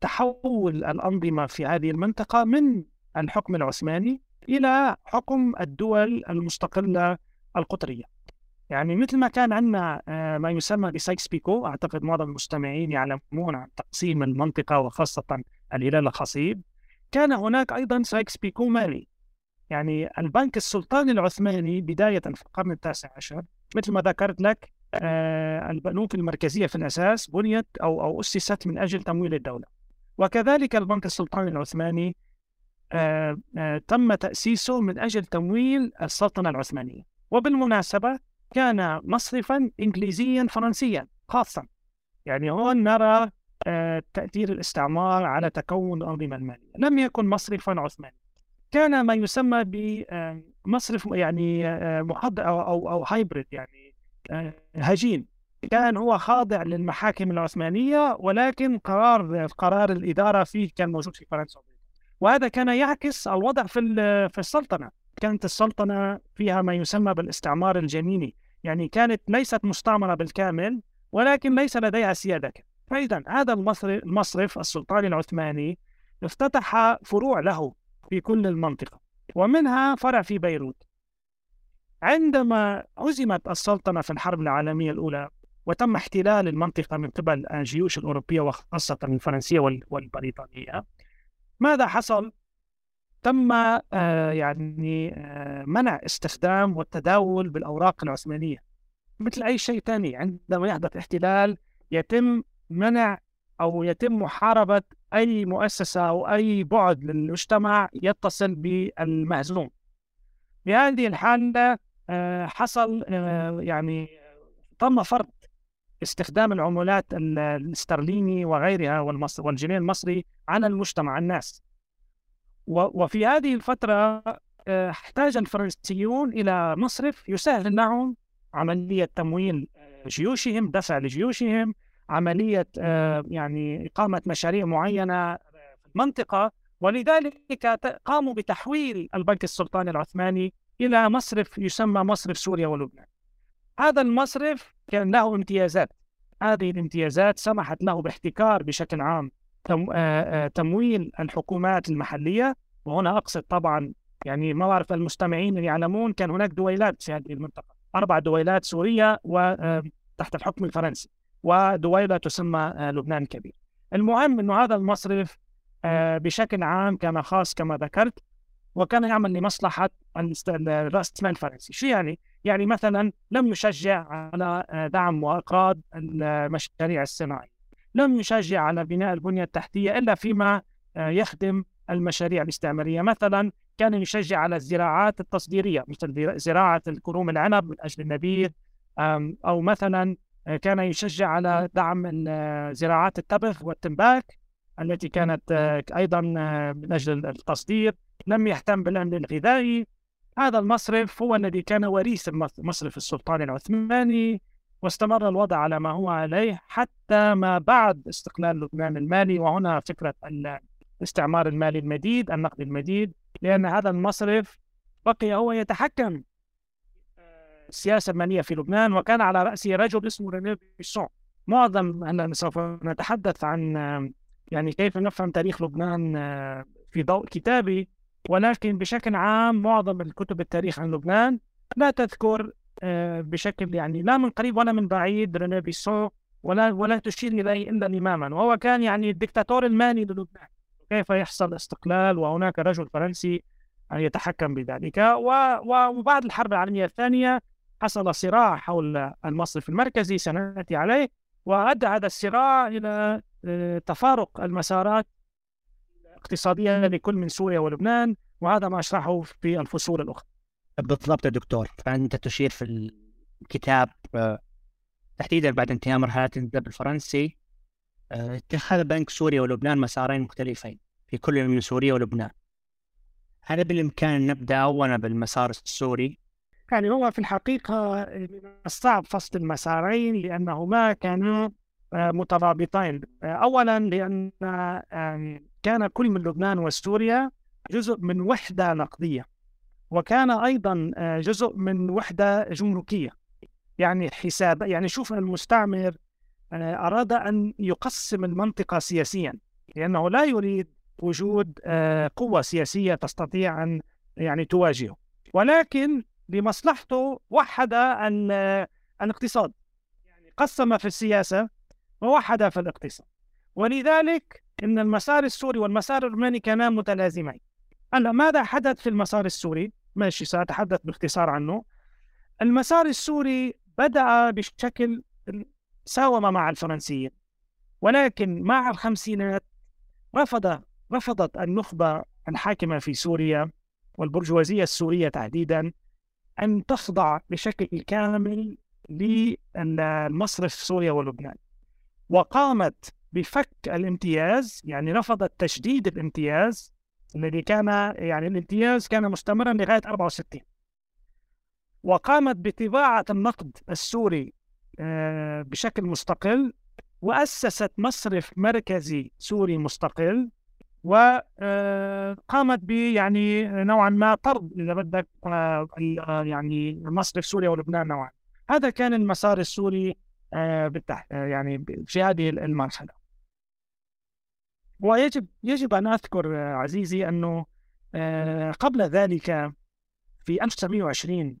تحول الأنظمة في هذه المنطقة من الحكم العثماني إلى حكم الدول المستقلة القطرية. يعني مثل ما كان عندنا آه، ما يسمى بسايكس بيكو أعتقد معظم المستمعين يعلمون عن تقسيم المنطقة وخاصة الهلال الخصيب كان هناك أيضا سايكس بيكو مالي. يعني البنك السلطاني العثماني بداية في القرن التاسع عشر مثل ما ذكرت لك آه، البنوك المركزية في الأساس بنيت أو أو أسست من أجل تمويل الدولة. وكذلك البنك السلطاني العثماني آه، تم تأسيسه من أجل تمويل السلطنة العثمانية. وبالمناسبة كان مصرفا انجليزيا فرنسيا خاصا. يعني هون نرى آه، تأثير الاستعمار على تكون الانظمه المالية. لم يكن مصرفا عثمانيا. كان ما يسمى بمصرف يعني آه، محض أو أو, أو هايبريد يعني آه، هجين. كان هو خاضع للمحاكم العثمانية ولكن قرار قرار الإدارة فيه كان موجود في فرنسا. وهذا كان يعكس الوضع في في السلطنة. كانت السلطنة فيها ما يسمى بالاستعمار الجنيني. يعني كانت ليست مستعمرة بالكامل ولكن ليس لديها سيادة. فإذا هذا المصرف, المصرف السلطاني العثماني افتتح فروع له. في كل المنطقة ومنها فرع في بيروت عندما هزمت السلطنة في الحرب العالمية الأولى وتم احتلال المنطقة من قبل الجيوش الأوروبية وخاصة الفرنسية والبريطانية ماذا حصل؟ تم آه، يعني آه، منع استخدام والتداول بالأوراق العثمانية مثل أي شيء ثاني عندما يحدث احتلال يتم منع أو يتم محاربة أي مؤسسة أو أي بعد للمجتمع يتصل بالمهزوم بهذه الحالة آه، حصل آه، يعني تم فرض استخدام العملات الاسترليني وغيرها والجنيه المصري على المجتمع الناس. وفي هذه الفترة آه، احتاج الفرنسيون إلى مصرف يسهل لهم عملية تمويل جيوشهم دفع لجيوشهم عملية يعني إقامة مشاريع معينة في المنطقة. ولذلك قاموا بتحويل البنك السلطاني العثماني إلى مصرف يسمى مصرف سوريا ولبنان. هذا المصرف كان له امتيازات. هذه الامتيازات سمحت له باحتكار بشكل عام تمويل الحكومات المحلية. وهنا أقصد طبعا يعني ما بعرف المستمعين يعلمون كان هناك دويلات في هذه المنطقة. أربع دويلات سورية وتحت الحكم الفرنسي. ودويلة تسمى لبنان الكبير المهم أنه هذا المصرف بشكل عام كان خاص كما ذكرت وكان يعمل لمصلحة رأس المال الفرنسي. شو يعني؟ يعني مثلا لم يشجع على آه، دعم وإقراض المشاريع الصناعية. لم يشجع على بناء البنية التحتية إلا فيما آه، يخدم المشاريع الاستعمارية. مثلا كان يشجع على الزراعات التصديرية مثل زراعة الكروم العنب من أجل النبيذ أو مثلا آه، كان يشجع على دعم زراعات التبغ والتنباك التي كانت أيضا من أجل التصدير. لم يهتم بالأمن الغذائي. هذا المصرف هو الذي كان وريث المصرف السلطاني العثماني واستمر الوضع على ما هو عليه حتى ما بعد استقلال لبنان المالي. وهنا فكرة الاستعمار المالي المديد النقد المديد لأن هذا المصرف بقي هو يتحكم السياسة المالية في لبنان وكان على رأسه رجل اسمه رينيه بيسون. معظم أننا سوف نتحدث عن يعني كيف نفهم تاريخ لبنان في ضوء كتابي ولكن بشكل عام معظم الكتب التاريخ عن لبنان لا تذكر بشكل يعني لا من قريب ولا من بعيد ريني بيسون ولا ولا تشير إليه إلا إماما. وهو كان يعني الدكتاتور المالي للبنان. كيف يحصل استقلال وهناك رجل فرنسي يتحكم بذلك. وبعد الحرب العالمية الثانية حصل صراع حول المصرف المركزي سنأتي عليه وأدى هذا الصراع إلى آه، تفارق المسارات اقتصادية لكل من سوريا ولبنان وهذا ما أشرحه في الفصول الأخرى. بالضبط يا دكتور. فأنت تشير في الكتاب آه، تحديدا بعد انتهاء مرحلة الانتداب الفرنسي آه، اتخذ بنك سوريا ولبنان مسارين مختلفين في كل من سوريا ولبنان. هل بالإمكان نبدأ أولا بالمسار السوري؟ يعني هو في الحقيقة من الصعب فصل المسارين لأنهما كانا آه، مترابطين. أولا لأن كان كل من لبنان وسوريا جزء من وحدة نقدية وكان أيضا آه، جزء من وحدة جمركية. يعني حساب يعني شوف المستعمر آه، أراد أن يقسم المنطقة سياسيا لأنه لا يريد وجود آه، قوة سياسية تستطيع أن يعني تواجهه. ولكن لمصلحته وحد الاقتصاد يعني قسم في السياسة ووحد في الاقتصاد. ولذلك إن المسار السوري والمسار اللبناني كانا متلازمين. هلا ماذا حدث في المسار السوري؟ ماشي سأتحدث باختصار عنه. المسار السوري بدأ بشكل ساوم مع الفرنسيين. ولكن مع الخمسينات رفض رفضت النخبة الحاكمة في سوريا والبرجوازية السورية تحديدا أن تخضع بشكل كامل للمصرف سوريا ولبنان. وقامت بفك الامتياز يعني رفضت تشديد الامتياز الذي كان يعني الامتياز كان مستمرا لغاية 64 وقامت بطباعة النقد السوري آه، بشكل مستقل وأسست مصرف مركزي سوري مستقل. وقامت ب يعني نوعا ما طرد إذا بدك آه، يعني مصرف سوريا ولبنان نوعا. هذا كان المسار السوري آه، يعني في هذه المرحلة. ويجب يجب أن أذكر عزيزي آه، قبل ذلك في 1920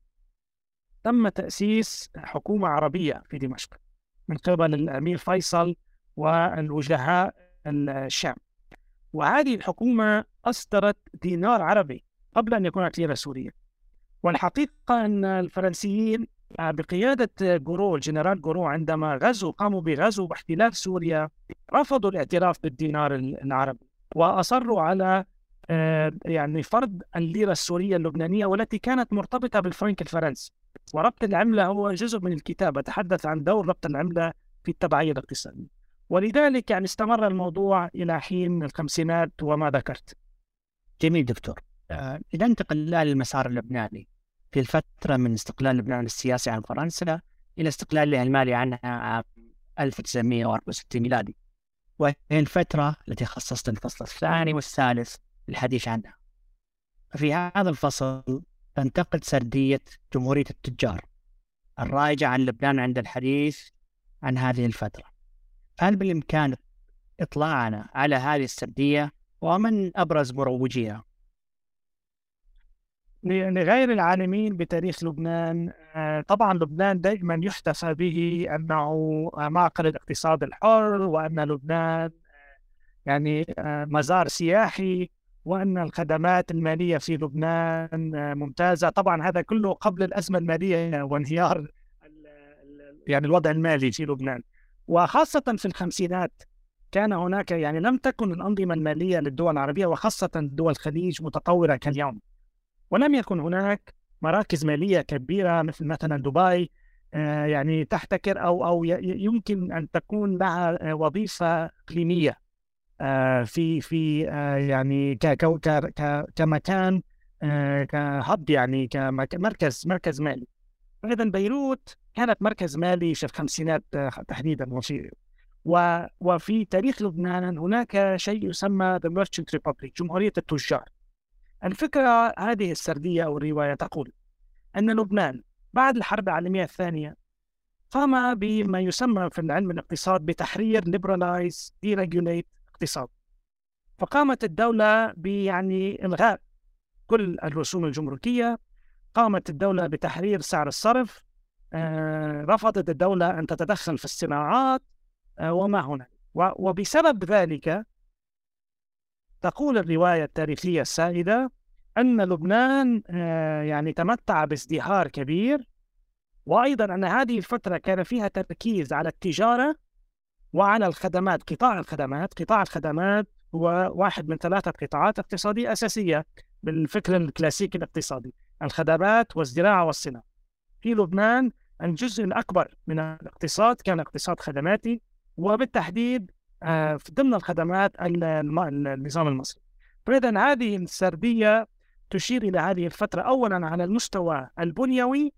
تم تأسيس حكومة عربية في دمشق من قبل الأمير فيصل والوجهاء الشام. وهذه الحكومة أصدرت دينار عربي قبل أن يكون ليرة سورية. والحقيقة أن الفرنسيين آه، بقيادة جورو الجنرال جورو عندما غزوا قاموا بغزو واحتلال سوريا رفضوا الاعتراف بالدينار العربي وأصروا على آه، يعني فرض الليرة السورية اللبنانية والتي كانت مرتبطة بالفرنك الفرنسي. وربط العملة هو جزء من الكتاب أتحدث عن دور ربط العملة في التبعية الاقتصادية. ولذلك يعني استمر الموضوع إلى حين الخمسينات وما ذكرت. جميل دكتور. آه، إذا انتقل للمسار اللبناني في الفترة من استقلال لبنان السياسي عن فرنسا إلى استقلالها المالي عنها عام 1964 ميلادي. وهي الفترة التي خصصت الفصل الثاني والثالث للحديث عنها. في هذا الفصل تنتقد سردية جمهورية التجار الرائجة عن لبنان عند الحديث عن هذه الفترة. هل بالإمكان إطلاعنا على هذه السردية ومن أبرز مروجيها؟ لغير العالمين بتاريخ لبنان آه، طبعا لبنان دائما يحتفى به أنه معقل الاقتصاد الحر وأن لبنان آه، يعني آه، مزار سياحي وأن الخدمات المالية في لبنان ممتازة طبعا هذا كله قبل الأزمة المالية وانهيار يعني الوضع المالي في لبنان وخاصة في الخمسينات كان هناك يعني لم تكن الأنظمة المالية للدول العربية وخاصة دول الخليج متطورة كاليوم. ولم يكن هناك مراكز مالية كبيرة مثل مثلا دبي آه، يعني تحتكر أو أو يمكن أن تكون لها وظيفة اقليميه آه، في في يعني كمكان كهب يعني كمركز مركز مالي. اذا بيروت كانت مركز مالي في الخمسينات آه، تحديدا وفي وفي تاريخ لبنان هناك شيء يسمى The Merchant Republic جمهورية التجار. الفكرة هذه السردية أو الرواية تقول أن لبنان بعد الحرب العالمية الثانية قام بما يسمى في العلم الاقتصاد بتحرير liberalize deregulate اقتصاد. فقامت الدولة بيعني إلغاء كل الرسوم الجمركية قامت الدولة بتحرير سعر الصرف رفضت الدولة أن تتدخل في الصناعات آه، وما هنالك وبسبب ذلك تقول الرواية التاريخية السائدة أن لبنان آه، يعني تمتع بازدهار كبير وأيضا أن هذه الفترة كان فيها تركيز على التجارة وعلى الخدمات قطاع الخدمات قطاع الخدمات هو واحد من ثلاثة قطاعات اقتصادية أساسية بالفكر الكلاسيكي الاقتصادي الخدمات والزراعة والصناعة. في لبنان الجزء الأكبر من الاقتصاد كان اقتصاد خدماتي وبالتحديد آه، في ضمن الخدمات النظام المصري. فإذا هذه السردية تشير إلى هذه الفترة أولا على المستوى البنيوي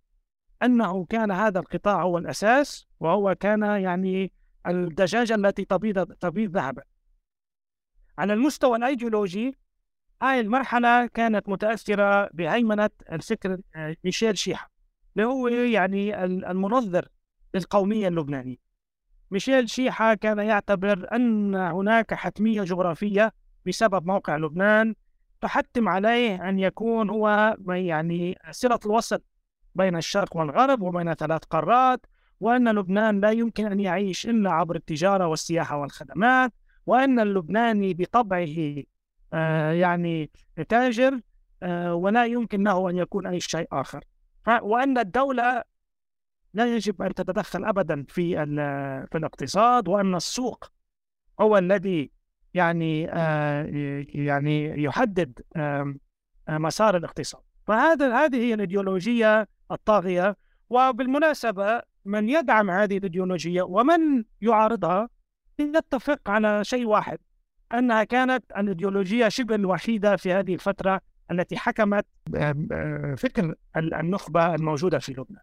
أنه كان هذا القطاع هو الأساس وهو كان يعني الدجاجة التي تبيض تبيض ذهبا. على المستوى الأيديولوجي هاي المرحلة كانت متأثرة بهيمنة الفكر آه، ميشيل شيحة. اللي هو يعني المنظر للقومية اللبنانية. ميشيل شيحة كان يعتبر أن هناك حتمية جغرافية بسبب موقع لبنان تحتم عليه أن يكون هو يعني صلة الوسط بين الشرق والغرب وبين ثلاث قارات وأن لبنان لا يمكن أن يعيش إلا عبر التجارة والسياحة والخدمات وأن اللبناني بطبعه آه يعني تاجر آه ولا يمكن له أن يكون أي شيء آخر. وأن الدولة لا يجب أن تتدخل أبدا في في الاقتصاد وأن السوق هو الذي يعني آه يعني يحدد آه مسار الاقتصاد. فهذا هذه هي الإيديولوجية الطاغية. وبالمناسبة من يدعم هذه الإيديولوجية ومن يعارضها يتفق على شيء واحد أنها كانت الإيديولوجية شبه الوحيدة في هذه الفترة التي حكمت فكر النخبة الموجودة في لبنان.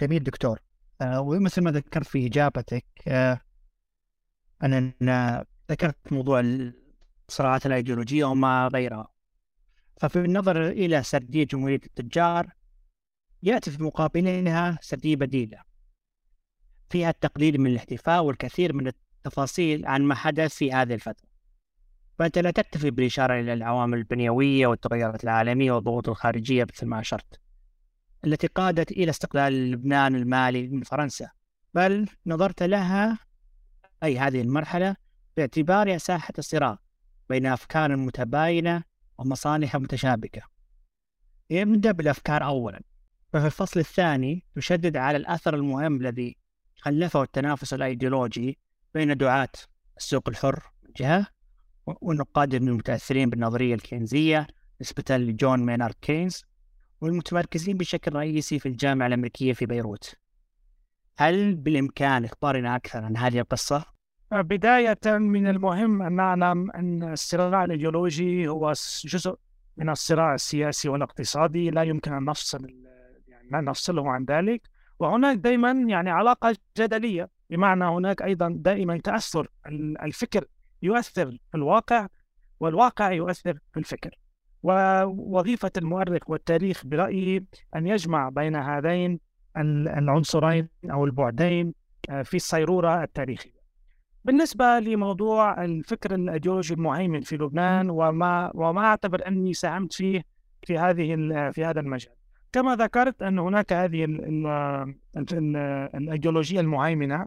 جميل دكتور. آه ومثل ما ذكرت في إجابتك آه أن ذكرت موضوع الصراعات الأيديولوجية وما غيرها. ففي النظر إلى سردية جمهورية التجار يأتي في مقابلها سردية بديلة. فيها التقليل من الاحتفاء والكثير من التفاصيل عن ما حدث في هذه الفترة. فأنت لا تكتفي بالإشارة إلى العوامل البنيوية والتغيرات العالمية والضغوط الخارجية مثل ما أشرت التي قادت إلى استقلال لبنان المالي من فرنسا بل نظرت لها أي هذه المرحلة باعتبارها ساحة صراع بين أفكار متباينة ومصالح متشابكة. نبدأ بالأفكار أولا ففي الفصل الثاني يشدد على الأثر المهم الذي خلفه التنافس الأيديولوجي بين دعاة السوق الحر من جهة والنقاد المتأثرين بالنظرية الكينزية نسبة لجون مينارد كينز والمتمركزين بشكل رئيسي في الجامعة الأمريكية في بيروت هل بالإمكان إخبارنا أكثر عن هذه القصة؟ بداية من المهم أن نعلم أن الصراع الإيديولوجي هو جزء من الصراع السياسي والاقتصادي لا يمكن أن نفصل يعني نفصله عن ذلك وهناك دائما يعني علاقة جدلية بمعنى هناك أيضا دائما تأثر الفكر يؤثر في الواقع والواقع يؤثر في الفكر. ووظيفة المؤرخ والتاريخ برأيي أن يجمع بين هذين العنصرين أو البعدين آه، في الصيرورة التاريخية. بالنسبة لموضوع الفكر الأيديولوجي المهيمن في لبنان وما وما أعتبر أني ساهمت فيه في هذه في هذا المجال. كما ذكرت أن هناك هذه الأيديولوجية المهيمنة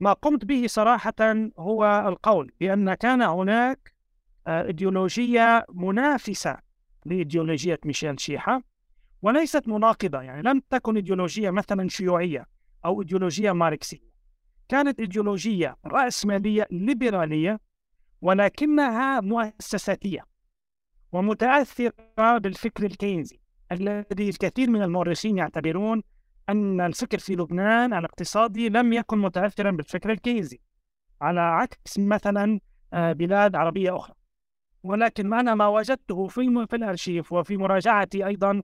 ما قمت به صراحة هو القول بأن كان هناك آه، إيديولوجية منافسة لإيديولوجية ميشيل شيحة وليست مناقضة يعني لم تكن إيديولوجية مثلا شيوعية أو إيديولوجية ماركسية. كانت إيديولوجية رأسمالية ليبرالية ولكنها مؤسساتية ومتأثرة بالفكر الكينزي الذي الكثير من المؤرخين يعتبرون أن الفكر في لبنان الاقتصادي لم يكن متأثرا بالفكر الكينزي على عكس مثلا آه، بلاد عربية أخرى. ولكن أنا ما وجدته في في الأرشيف وفي مراجعتي أيضا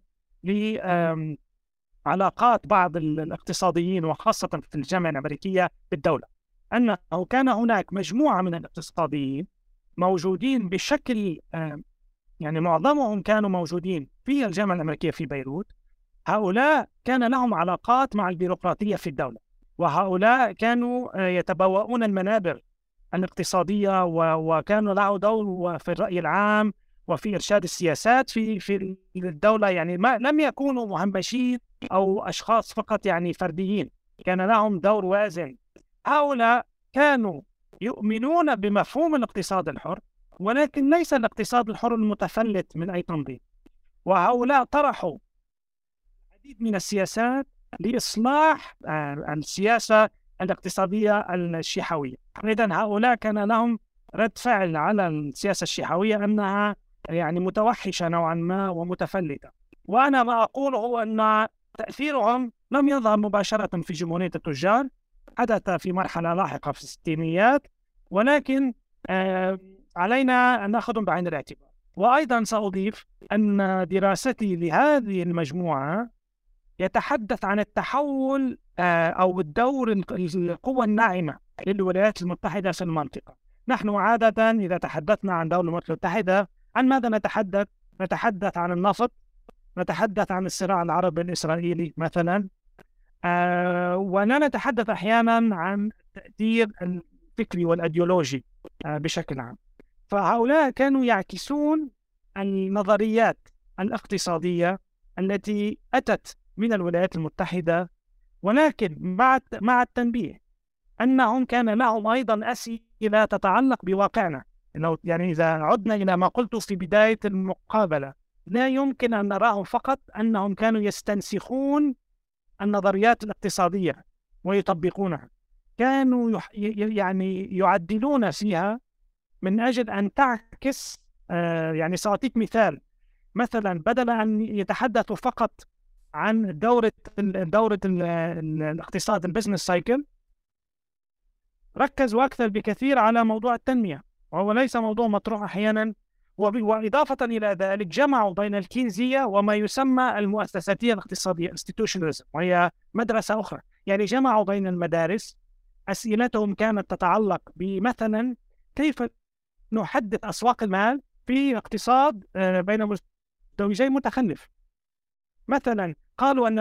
لعلاقات بعض الاقتصاديين وخاصة في الجامعة الأمريكية بالدولة. أنه كان هناك مجموعة من الاقتصاديين موجودين بشكل يعني معظمهم كانوا موجودين في الجامعة الأمريكية في بيروت هؤلاء كان لهم علاقات مع البيروقراطية في الدولة وهؤلاء كانوا آه، يتبوؤون المنابر الاقتصادية وكانوا له دور في الرأي العام وفي إرشاد السياسات في في الدولة. يعني ما لم يكونوا مهمشين أو أشخاص فقط يعني فرديين كان لهم دور وازن. هؤلاء كانوا يؤمنون بمفهوم الاقتصاد الحر ولكن ليس الاقتصاد الحر المتفلت من أي تنظيم. وهؤلاء طرحوا العديد من السياسات لإصلاح آه، السياسة الاقتصادية الشيحوية. إذا هؤلاء كان لهم رد فعل على السياسة الشيحوية أنها يعني متوحشة نوعا ما ومتفلتة. وأنا ما أقوله هو أن تأثيرهم لم يظهر مباشرة في جمهورية التجار حدث في مرحلة لاحقة في الستينيات ولكن آه علينا أن نأخذهم بعين الاعتبار. وأيضا سأضيف أن دراستي لهذه المجموعة يتحدث عن التحول آه، أو الدور القوة الناعمة للولايات المتحدة في المنطقة نحن عادة إذا تحدثنا عن دولة الولايات المتحدة عن ماذا نتحدث؟ نتحدث عن النفط نتحدث عن الصراع العربي الإسرائيلي مثلا آه ولا نتحدث أحيانا عن التأثير الفكري والأيديولوجي آه بشكل عام فهؤلاء كانوا يعكسون النظريات الاقتصادية التي أتت من الولايات المتحدة ولكن مع مع التنبيه أنهم كان لهم أيضا أسئلة تتعلق بواقعنا. لو يعني إذا عدنا إلى ما قلت في بداية المقابلة لا يمكن أن نراهم فقط أنهم كانوا يستنسخون النظريات الاقتصادية ويطبقونها. كانوا يعني يعدلون فيها من أجل أن تعكس آه، يعني سأعطيك مثال. مثلا بدل أن يتحدثوا فقط عن دورة دورة الاقتصاد ال business cycle ركزوا أكثر بكثير على موضوع التنمية. وهو ليس موضوع مطروح أحيانا. وإضافة إلى ذلك جمعوا بين الكينزية وما يسمى المؤسساتية الاقتصادية institutionalism وهي مدرسة أخرى. يعني جمعوا بين المدارس. أسئلتهم كانت تتعلق بمثلا كيف نحدث أسواق المال في اقتصاد آه، بين مزدوجين متخلف. مثلا قالوا أن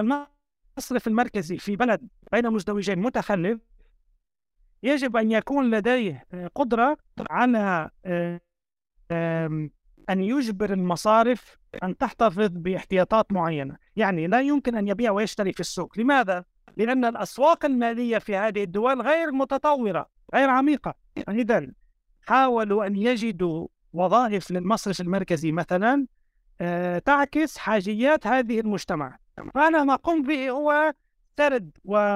المصرف المركزي في بلد بين مزدوجين متخلف يجب أن يكون لديه آه، قدرة على آه، أن يجبر المصارف أن تحتفظ باحتياطات معينة. يعني لا يمكن أن يبيع ويشتري في السوق. لماذا؟ لأن الأسواق المالية في هذه الدول غير متطورة غير عميقة. إذا حاولوا أن يجدوا وظائف للمصرف المركزي مثلا تعكس حاجيات هذه المجتمع. فأنا ما قمت به هو سرد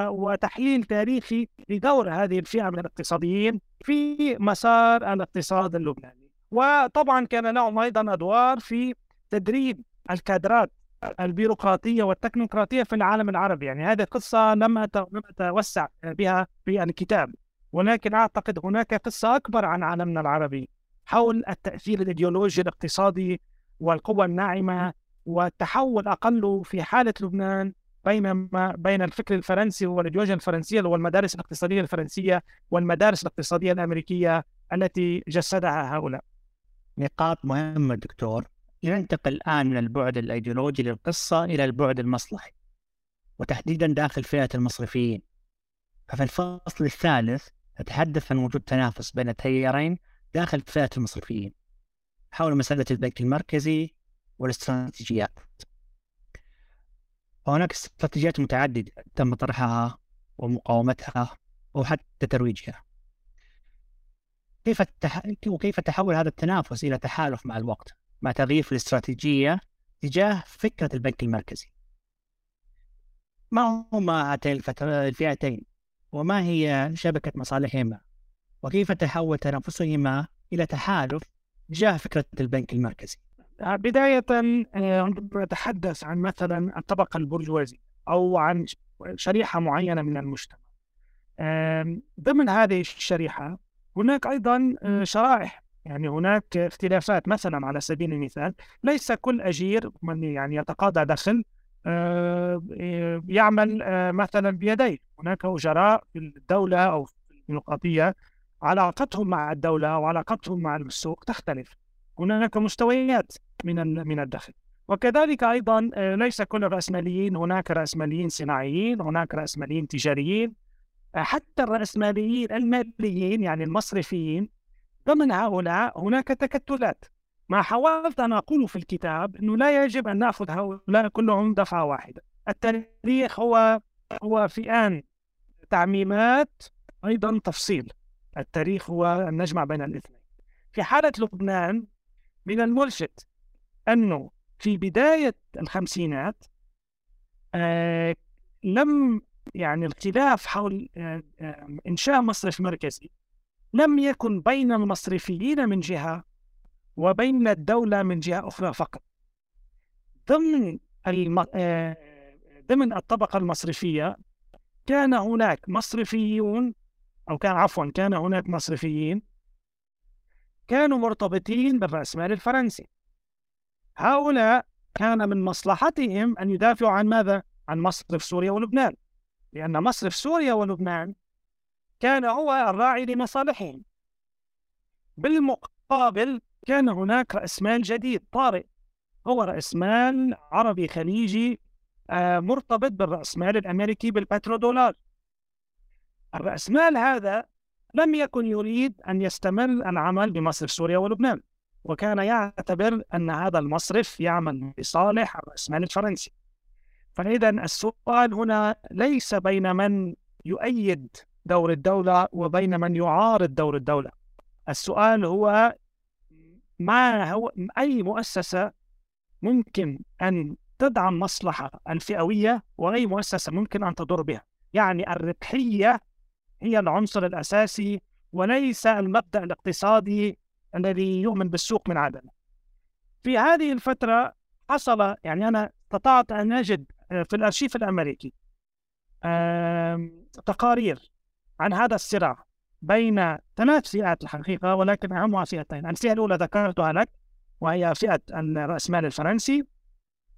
وتحليل تاريخي لدور هذه الفئة من الاقتصاديين في مسار الاقتصاد اللبناني. وطبعا كان لهم أيضا أدوار في تدريب الكادرات البيروقراطية والتكنوقراطية في العالم العربي. يعني هذه قصة لم أتوسع بها في الكتاب. ولكن أعتقد هناك قصة أكبر عن عالمنا العربي حول التأثير الإيديولوجي الاقتصادي والقوى الناعمة والتحول أقل في حالة لبنان بينما بين الفكر الفرنسي والإيديولوجيا الفرنسية والمدارس الاقتصادية الفرنسية والمدارس الاقتصادية الأمريكية التي جسدها هؤلاء. نقاط مهمة دكتور. ننتقل الآن من البعد الأيديولوجي للقصة إلى البعد المصلحي وتحديدا داخل فئة المصرفيين. ففي الفصل الثالث نتحدث عن وجود تنافس بين التيارين داخل فئة المصرفيين. حول مسألة البنك المركزي والاستراتيجيات. وهناك استراتيجيات متعددة تم طرحها ومقاومتها وحتى ترويجها. كيف التح... وكيف تحول هذا التنافس إلى تحالف مع الوقت مع تغيير في الاستراتيجية تجاه فكرة البنك المركزي؟ ما هما هاتين الفئتين؟ وما هي شبكة مصالحهما؟ وكيف تحول تنافسهما إلى تحالف تجاه فكرة البنك المركزي. بداية عندما نتحدث عن مثلا الطبقة البرجوازية أو عن شريحة معينة من المجتمع. ضمن هذه الشريحة هناك أيضا آه، شرائح. يعني هناك اختلافات مثلا على سبيل المثال ليس كل أجير من يعني يتقاضى دخل آه، يعمل آه، مثلا بيديه. هناك أجراء في الدولة أو في الديمقراطية علاقتهم مع الدولة وعلاقتهم مع السوق تختلف. هناك مستويات من من الدخل وكذلك أيضا آه، ليس كل الرأسماليين هناك رأسماليين صناعيين هناك رأسماليين تجاريين. آه، حتى الرأسماليين الماليين يعني المصرفيين ضمن هؤلاء هناك تكتلات. ما حاولت أن اقوله في الكتاب إنه لا يجب أن نأخذ هؤلاء كلهم دفعة واحدة. التاريخ هو هو فئان تعميمات أيضا تفصيل. التاريخ هو النجمع بين الاثنين. في حالة لبنان من الملفت أنه في بداية الخمسينات آه لم يعني الخلاف حول آه آه إنشاء مصرف مركزي لم يكن بين المصرفيين من جهة وبين الدولة من جهة أخرى فقط. ضمن الم... ضمن الطبقة المصرفية كان هناك مصرفيون أو كان عفوا كان هناك مصرفيين كانوا مرتبطين بالرأسمال الفرنسي. هؤلاء كان من مصلحتهم أن يدافعوا عن ماذا؟ عن مصرف سوريا ولبنان. لأن مصرف سوريا ولبنان كان هو الراعي لمصالحهم. بالمقابل كان هناك رأس مال جديد طارئ. هو رأس مال عربي خليجي آه، مرتبط بالرأس مال الأمريكي بالبترودولار. الرأس. مال هذا؟ لم يكن يريد أن يستمر العمل بمصرف سوريا ولبنان وكان يعتبر أن هذا المصرف يعمل لصالح الرأسمال الفرنسي. فإذا السؤال هنا ليس بين من يؤيد دور الدولة وبين من يعارض دور الدولة. السؤال هو ما هو أي مؤسسة ممكن أن تدعم مصلحة الفئوية وأي مؤسسة ممكن أن تضر بها؟ يعني الربحية هي العنصر الأساسي وليس المبدأ الاقتصادي الذي يؤمن بالسوق من عدمه في هذه الفترة حصل يعني أنا استطعت أن أجد آه، في الأرشيف الأمريكي تقارير عن هذا الصراع بين ثلاث فئات الحقيقة ولكن أهمها فئتين. الفئة الأولى ذكرتها لك وهي فئة الرأسمال الفرنسي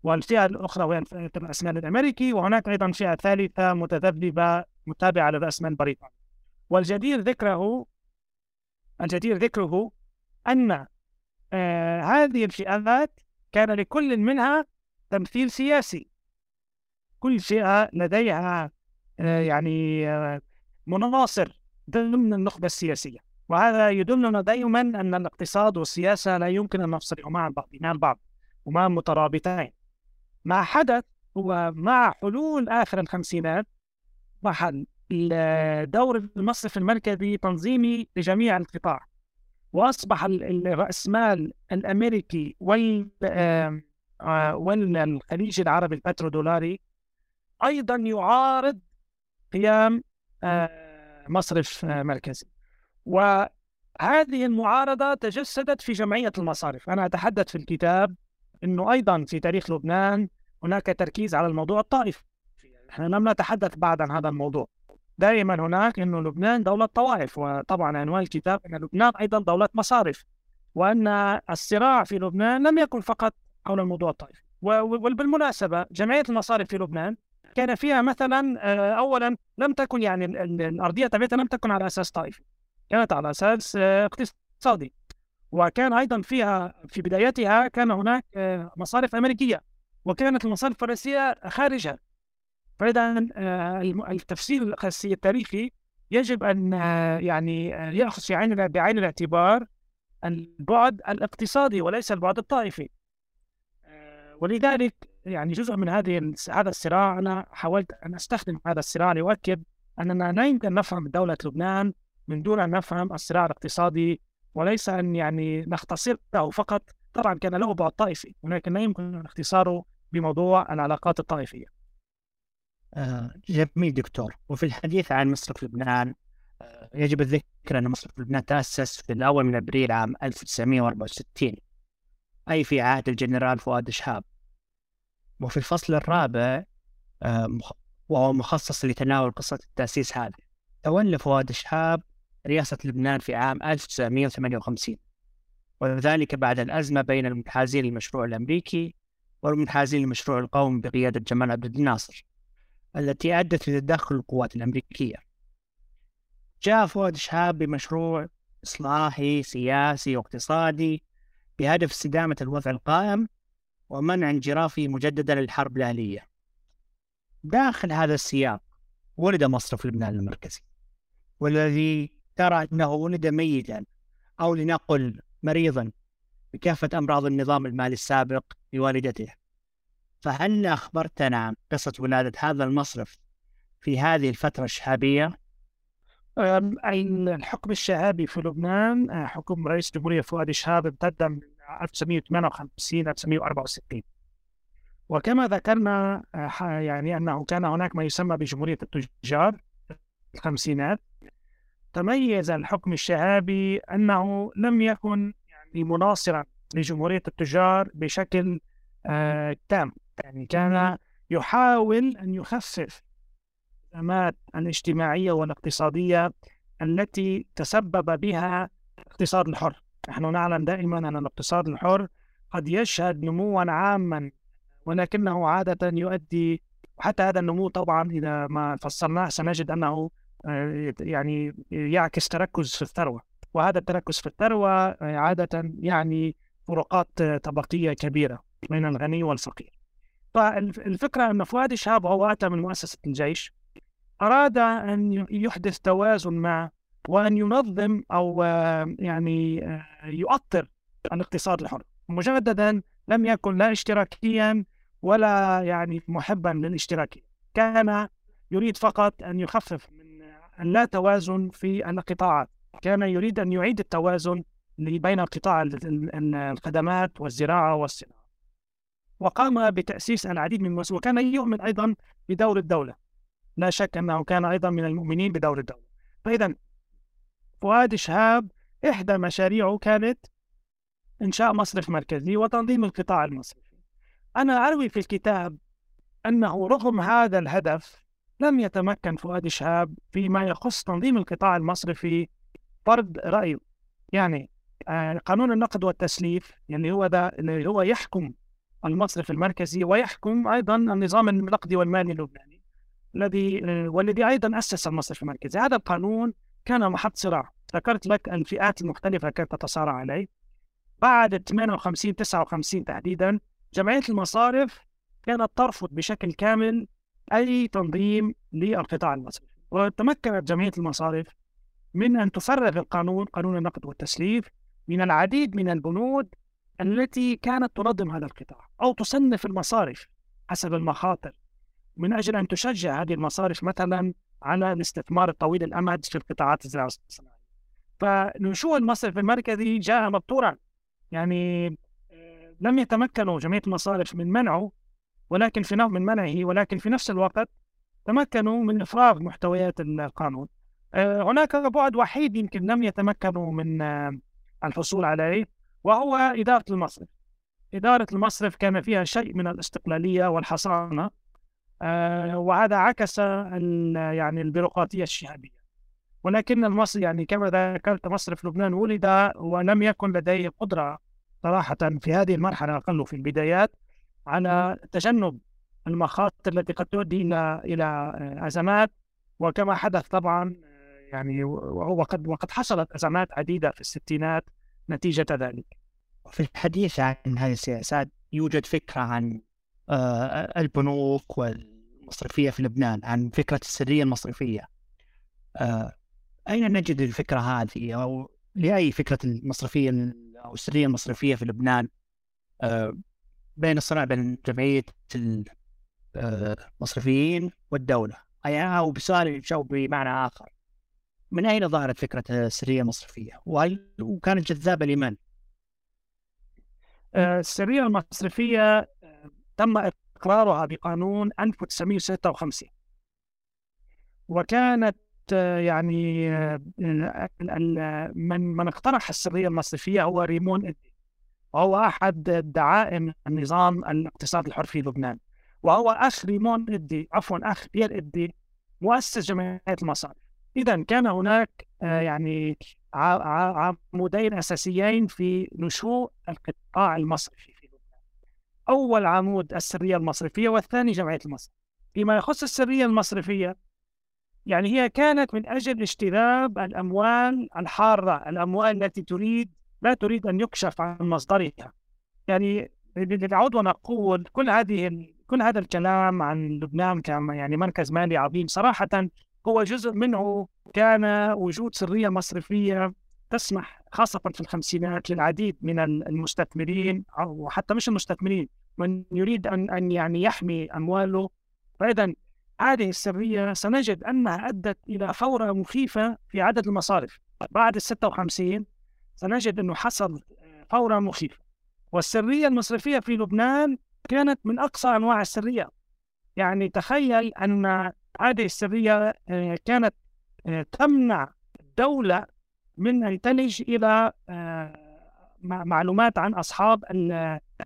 والفئة الأخرى وهي الرأسمال الأمريكي وهناك أيضا فئة ثالثة متذبذبة متابعة للرأسمال البريطاني والجدير ذكره الجدير ذكره أن آه هذه الفئات كان لكل منها تمثيل سياسي. كل فئة لديها آه يعني آه مناصر ضمن النخبة السياسية. وهذا يدلنا دائما أن الاقتصاد والسياسة لا يمكن أن نفصلهما مع بعض مع بعض وما مترابطين. ما حدث هو مع حلول آخر الخمسينات محل دور المصرف المركزي تنظيمي لجميع القطاع. وأصبح الراسمال الأمريكي وال آه، والخليج العربي البترودولاري أيضا يعارض قيام آه، مصرف آه، مركزي وهذه المعارضة تجسدت في جمعية المصارف. أنا أتحدث في الكتاب إنه أيضا في تاريخ لبنان هناك تركيز على الموضوع الطائفي. نحن لم نتحدث بعد عن هذا الموضوع. دائما هناك إنه لبنان دولة طوائف وطبعا عنوان الكتاب إن لبنان أيضا دولة مصارف وأن الصراع في لبنان لم يكن فقط حول الموضوع الطائفي. وبالمناسبة جمعية المصارف في لبنان كان فيها مثلا آه، اولا لم تكن يعني الأرضية تبعتها لم تكن على أساس طائفي كانت على أساس آه، اقتصادي. وكان أيضا فيها في بدايتها كان هناك آه، مصارف أمريكية وكانت المصارف الفرنسية خارجها. فاذا التفسير التاريخي يجب أن يعني يأخذ في عين بعين الاعتبار البعد الاقتصادي وليس البعد الطائفي. ولذلك يعني جزء من هذه هذا الصراع أنا حاولت أن أستخدم هذا الصراع لأؤكد أننا لا يمكن نفهم دولة لبنان من دون أن نفهم الصراع الاقتصادي وليس أن يعني نختصره فقط. طبعا كان له بعد طائفي ولكن لا يمكن اختصاره بموضوع العلاقات الطائفية. آه جميل دكتور. وفي الحديث عن مصرف لبنان آه يجب الذكر أن مصرف لبنان تأسس في الأول من أبريل عام 1964 أي في عهد الجنرال فؤاد شهاب. وفي الفصل الرابع آه، وهو مخصص لتناول قصة التأسيس هذه تولى فؤاد شهاب رئاسة لبنان في عام 1958 وذلك بعد الأزمة بين المنحازين للمشروع الأمريكي والمنحازين للمشروع القومي بقيادة جمال عبد الناصر التي أدت لتدخل القوات الأمريكية. جاء فؤاد شهاب بمشروع إصلاحي سياسي واقتصادي بهدف استدامة الوضع القائم ومنع انجرافه مجددا للحرب الأهلية. داخل هذا السياق ولد مصرف لبنان المركزي والذي ترى أنه ولد ميتا أو لنقل مريضا بكافة أمراض النظام المالي السابق لوالدته. فهل أخبرتنا عن قصة ولادة هذا المصرف في هذه الفترة الشهابية؟ الحكم الشهابي في لبنان آه، حكم رئيس الجمهورية فؤاد شهاب امتد من 1958 1964 وكما ذكرنا آه، يعني أنه كان هناك ما يسمى بجمهورية التجار الخمسينات. تميز الحكم الشهابي أنه لم يكن يعني مناصرا لجمهورية التجار بشكل آه تام. يعني كان يحاول أن يخفف الأزمات الاجتماعية والاقتصادية التي تسبب بها الاقتصاد الحر. نحن نعلم دائما أن الاقتصاد الحر قد يشهد نموا عاما ولكنه عادة يؤدي وحتى هذا النمو طبعا إذا ما فسرناه سنجد أنه يعني يعكس تركز في الثروة. وهذا التركز في الثروة آه، عادة يعني فروقات طبقية كبيرة بين الغني والفقير. فالفكرة أن فؤاد شهاب هو أتى من مؤسسة الجيش أراد أن يحدث توازن مع وأن ينظم أو آه، يعني آه، يؤطر الاقتصاد الحر. مجددا لم يكن لا اشتراكيا ولا يعني محبا للاشتراكية كان يريد فقط أن يخفف من اللا توازن في القطاعات. كان يريد أن يعيد التوازن بين قطاع الخدمات والزراعة والصناعة. وقام بتأسيس العديد من المؤسسات وكان يؤمن أيضا بدور الدولة. لا شك أنه كان أيضا من المؤمنين بدور الدولة. فإذا فؤاد شهاب إحدى مشاريعه كانت إنشاء مصرف مركزي وتنظيم القطاع المصرفي. أنا أروي في الكتاب أنه رغم هذا الهدف لم يتمكن فؤاد شهاب فيما يخص تنظيم القطاع المصرفي فرض رأيه يعني آه، قانون النقد والتسليف يعني هو ده اللي هو يحكم المصرف المركزي ويحكم أيضا النظام النقدي والمالي اللبناني الذي آه، والذي أيضا أسس المصرف المركزي. هذا القانون كان محط صراع ذكرت لك الفئات المختلفة كانت تتصارع عليه. بعد 58 59 تحديدا جمعية المصارف كانت ترفض بشكل كامل أي تنظيم للقطاع المصرفي وتمكنت جمعية المصارف من أن تفرغ القانون قانون النقد والتسليف من العديد من البنود التي كانت تنظم هذا القطاع أو تصنف المصارف حسب المخاطر. من أجل أن تشجع هذه المصارف مثلا على الاستثمار الطويل الأمد في القطاعات الزراعية والصناعية. فنشوء المصرف المركزي جاء مبتورا. يعني آه، لم يتمكنوا جمعية المصارف من منعه ولكن في من منعه ولكن في نفس الوقت تمكنوا من إفراغ محتويات القانون. آه، هناك بعد وحيد يمكن لم يتمكنوا من آه، الحصول عليه وهو إدارة المصرف. إدارة المصرف كان فيها شيء من الاستقلالية والحصانة آه، وهذا عكس يعني البيروقراطية الشعبية ولكن المصري يعني كما ذكرت مصرف لبنان ولد ولم يكن لديه قدرة صراحة في هذه المرحلة أقل في البدايات. على تجنب المخاطر التي قد تؤدي إلى إلى أزمات. وكما حدث طبعا يعني وقد وقد حصلت أزمات عديدة في الستينات نتيجة ذلك. في الحديث عن هذه السياسات يوجد فكرة عن آه، البنوك والمصرفية في لبنان عن فكرة السرية المصرفية. آه، أين نجد الفكرة هذه؟ أو لأي فكرة المصرفية أو السرية المصرفية في لبنان؟ آه، بين الصراع بين جمعية المصرفيين والدولة. أي أو بسؤال أو بمعنى آخر. من أين ظهرت فكرة السرية المصرفية؟ وهل وكانت جذابة لمن؟ السرية المصرفية تم إقرارها بقانون 1956 وكانت يعني من من اقترح السرية المصرفية هو ريمون إدي وهو أحد دعائم النظام الاقتصادي الحر في لبنان. وهو أخ ريمون إدي عفوا أخ بيير إدي مؤسس جمعية المصارف إذا كان هناك يعني عمودين أساسيين في نشوء القطاع المصرفي أول عمود السرية المصرفية والثاني جمعية المصرف فيما يخص السرية المصرفية يعني هي كانت من أجل اجتذاب الأموال الحارة الأموال التي تريد لا تريد أن يكشف عن مصدرها. يعني نعود ونقول كل هذه كل هذا الكلام عن لبنان كما يعني مركز مالي عظيم صراحة هو جزء منه كان وجود سرية مصرفية تسمح خاصة في الخمسينات للعديد من المستثمرين أو حتى مش المستثمرين من يريد أن أن يعني يحمي أمواله. فإذا هذه السرية سنجد أنها أدت إلى فورة مخيفة في عدد المصارف. بعد ال 56 سنجد أنه حصل فورة مخيفة. والسرية المصرفية في لبنان كانت من أقصى أنواع السرية. يعني تخيل أن هذه السرية آه، كانت آه، تمنع الدولة من أن تلج إلى آه، معلومات عن أصحاب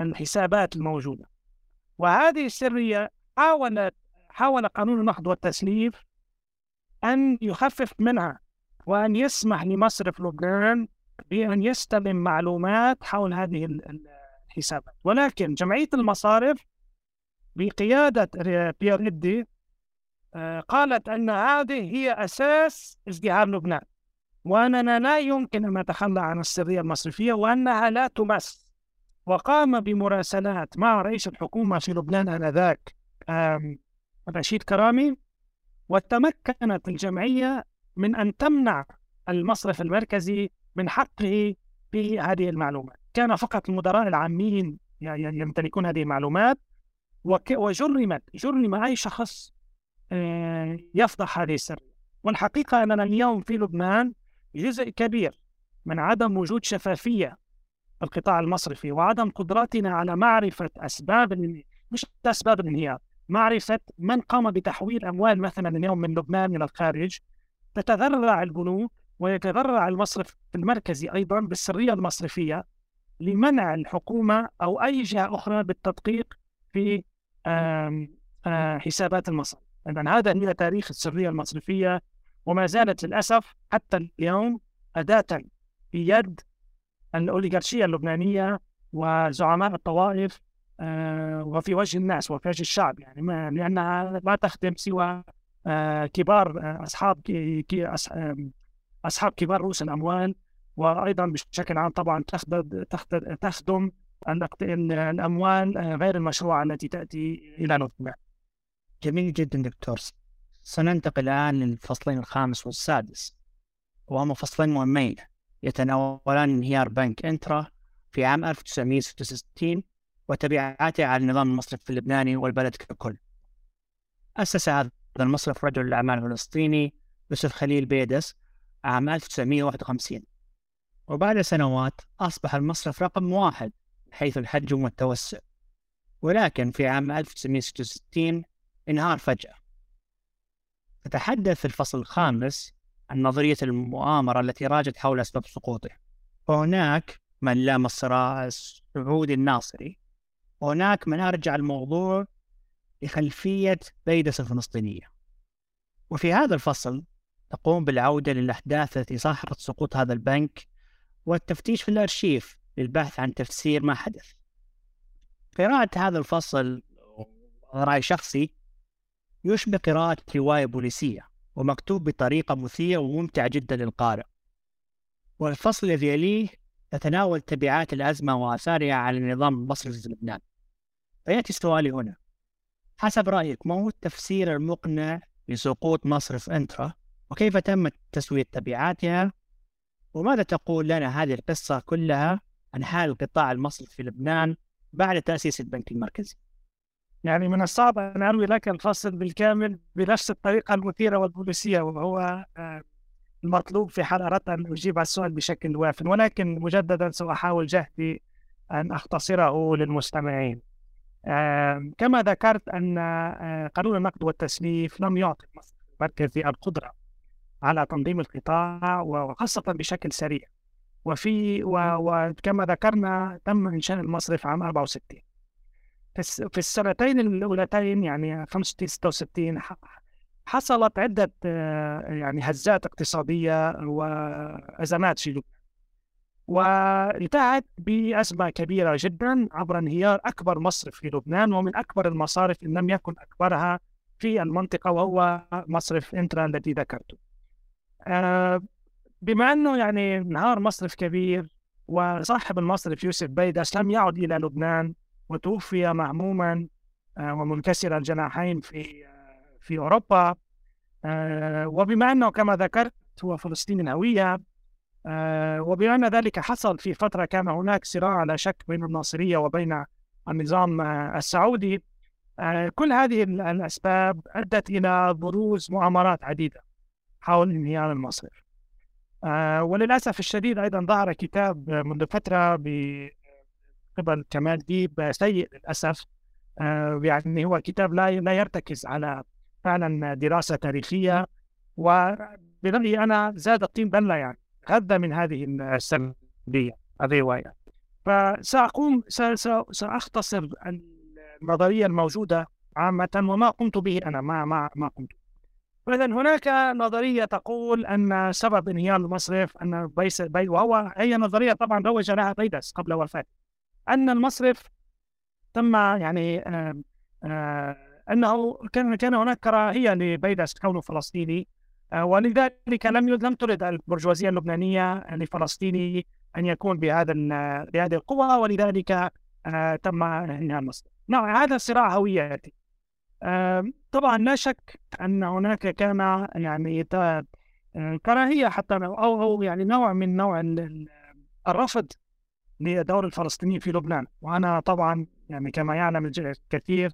الحسابات الموجودة. وهذه السرية حاولت حاول قانون النقد والتسليف أن يخفف منها وأن يسمح لمصرف لبنان بأن يستلم معلومات حول هذه الحسابات. ولكن جمعية المصارف بقيادة بيير إدي آه، قالت أن هذه هي أساس ازدهار لبنان وأننا لا يمكن أن نتخلى عن السرية المصرفية وأنها لا تمس. وقام بمراسلات مع رئيس الحكومة في لبنان آنذاك رشيد كرامي وتمكنت الجمعية من أن تمنع المصرف المركزي من حقه في هذه المعلومات. كان فقط المدراء العامين يمتلكون هذه المعلومات. وجرمت جرم أي شخص آه، يفضح هذه السرية والحقيقة أننا اليوم في لبنان جزء كبير من عدم وجود شفافية في القطاع المصرفي وعدم قدرتنا على معرفة أسباب مش أسباب الانهيار معرفة من قام بتحويل أموال مثلا اليوم من لبنان إلى الخارج. تتذرع البنوك ويتذرع المصرف المركزي أيضا بالسرية المصرفية لمنع الحكومة أو أي جهة أخرى بالتدقيق في حسابات المصرف. إذا هذا هي تاريخ السرية المصرفية وما زالت للأسف حتى اليوم أداة في يد الأوليغارشية اللبنانية وزعماء الطوائف آه، وفي وجه الناس وفي وجه الشعب. يعني ما لأنها لا تخدم سوى آه، كبار آه، أصحاب أصحاب كبار رؤوس الأموال وأيضا بشكل عام طبعا تخدم تخدم الأموال غير المشروعة التي تأتي إلى لبنان. جميل جدا دكتور. سننتقل الآن للفصلين الخامس والسادس وهما فصلين مهمين. يتناولان انهيار بنك انترا في عام 1966 وتبعاته على النظام المصرفي اللبناني والبلد ككل. أسس هذا المصرف رجل الأعمال الفلسطيني يوسف خليل بيدس عام 1951 وبعد سنوات أصبح المصرف رقم واحد حيث الحجم والتوسع ولكن في عام 1966 انهار فجأة. تتحدث في الفصل الخامس عن نظرية المؤامرة التي راجت حول أسباب سقوطه. وهناك من لام الصراع السعودي الناصري. وهناك من أرجع الموضوع لخلفية بيدس الفلسطينية. وفي هذا الفصل تقوم بالعودة للأحداث التي صاحبت سقوط هذا البنك والتفتيش في الأرشيف للبحث عن تفسير ما حدث. قراءة هذا الفصل رأي شخصي يشبه قراءة رواية بوليسية ومكتوب بطريقة مثيرة وممتعة جدا للقارئ. والفصل الذي يليه يتناول تبعات الأزمة وآثارها على النظام المصرفي في لبنان. فيأتي سؤالي هنا. حسب رأيك ما هو التفسير المقنع لسقوط مصرف أنترا؟ وكيف تم تسوية تبعاتها؟ وماذا تقول لنا هذه القصة كلها عن حال القطاع المصرفي في لبنان بعد تأسيس البنك المركزي؟ يعني من الصعب أن أروي لك الفصل بالكامل بنفس الطريقة المثيرة والبوليسية وهو آه، المطلوب في حال أردت أن أجيب على السؤال بشكل واف ولكن مجددا سأحاول جهدي أن أختصره للمستمعين. كما ذكرت أن آه، قانون النقد والتسليف لم يعطي مصر المركزي القدرة. على تنظيم القطاع وخاصة بشكل سريع. وفي وكما ذكرنا تم إنشاء المصرف عام 64 في السنتين الأولتين يعني 65 66 حصلت عدة يعني هزات اقتصادية وأزمات في لبنان وانتهت بأزمة كبيرة جدا عبر انهيار أكبر مصرف في لبنان ومن أكبر المصارف إن لم يكن أكبرها في المنطقة وهو مصرف إنترا الذي ذكرته. آه، بما أنه يعني انهار مصرف كبير وصاحب المصرف يوسف بيدس لم يعد إلى لبنان وتوفي مهموما آه، ومنكسر الجناحين في آه، في أوروبا وبما أنه كما ذكرت هو فلسطيني الهوية آه، وبما أن ذلك حصل في فترة كان هناك صراع لا شك بين الناصرية وبين النظام السعودي كل هذه الأسباب أدت إلى بروز مؤامرات عديدة. حول انهيار المصرف وللأسف الشديد أيضا ظهر كتاب منذ فترة قبل كمال ديب سيء للأسف. يعني هو كتاب لا لا يرتكز على فعلا دراسة تاريخية وبرأيي أنا زاد الطين بلة يعني غذى من هذه السردية الرواية فسأقوم سأختصر النظرية الموجودة عامة وما قمت به أنا ما ما ما قمت. فإذا هناك نظرية تقول أن سبب انهيار المصرف بيس بي وهو هي نظرية طبعا روج لها بيدس قبل وفاته أن المصرف تم يعني آه آه أنه كان كان هناك كراهية لبيدس كونه فلسطيني آه، ولذلك لم لم ترد البرجوازية اللبنانية لفلسطيني أن يكون بهذا بهذه القوة ولذلك تم انهاء مصر. نعم هذا صراع هوياتي. طبعا لا شك أن هناك كان يعني آه، كراهية حتى أو أو يعني نوع من نوع الرفض لدور الفلسطينيين في لبنان. وأنا طبعا يعني كما يعلم الكثير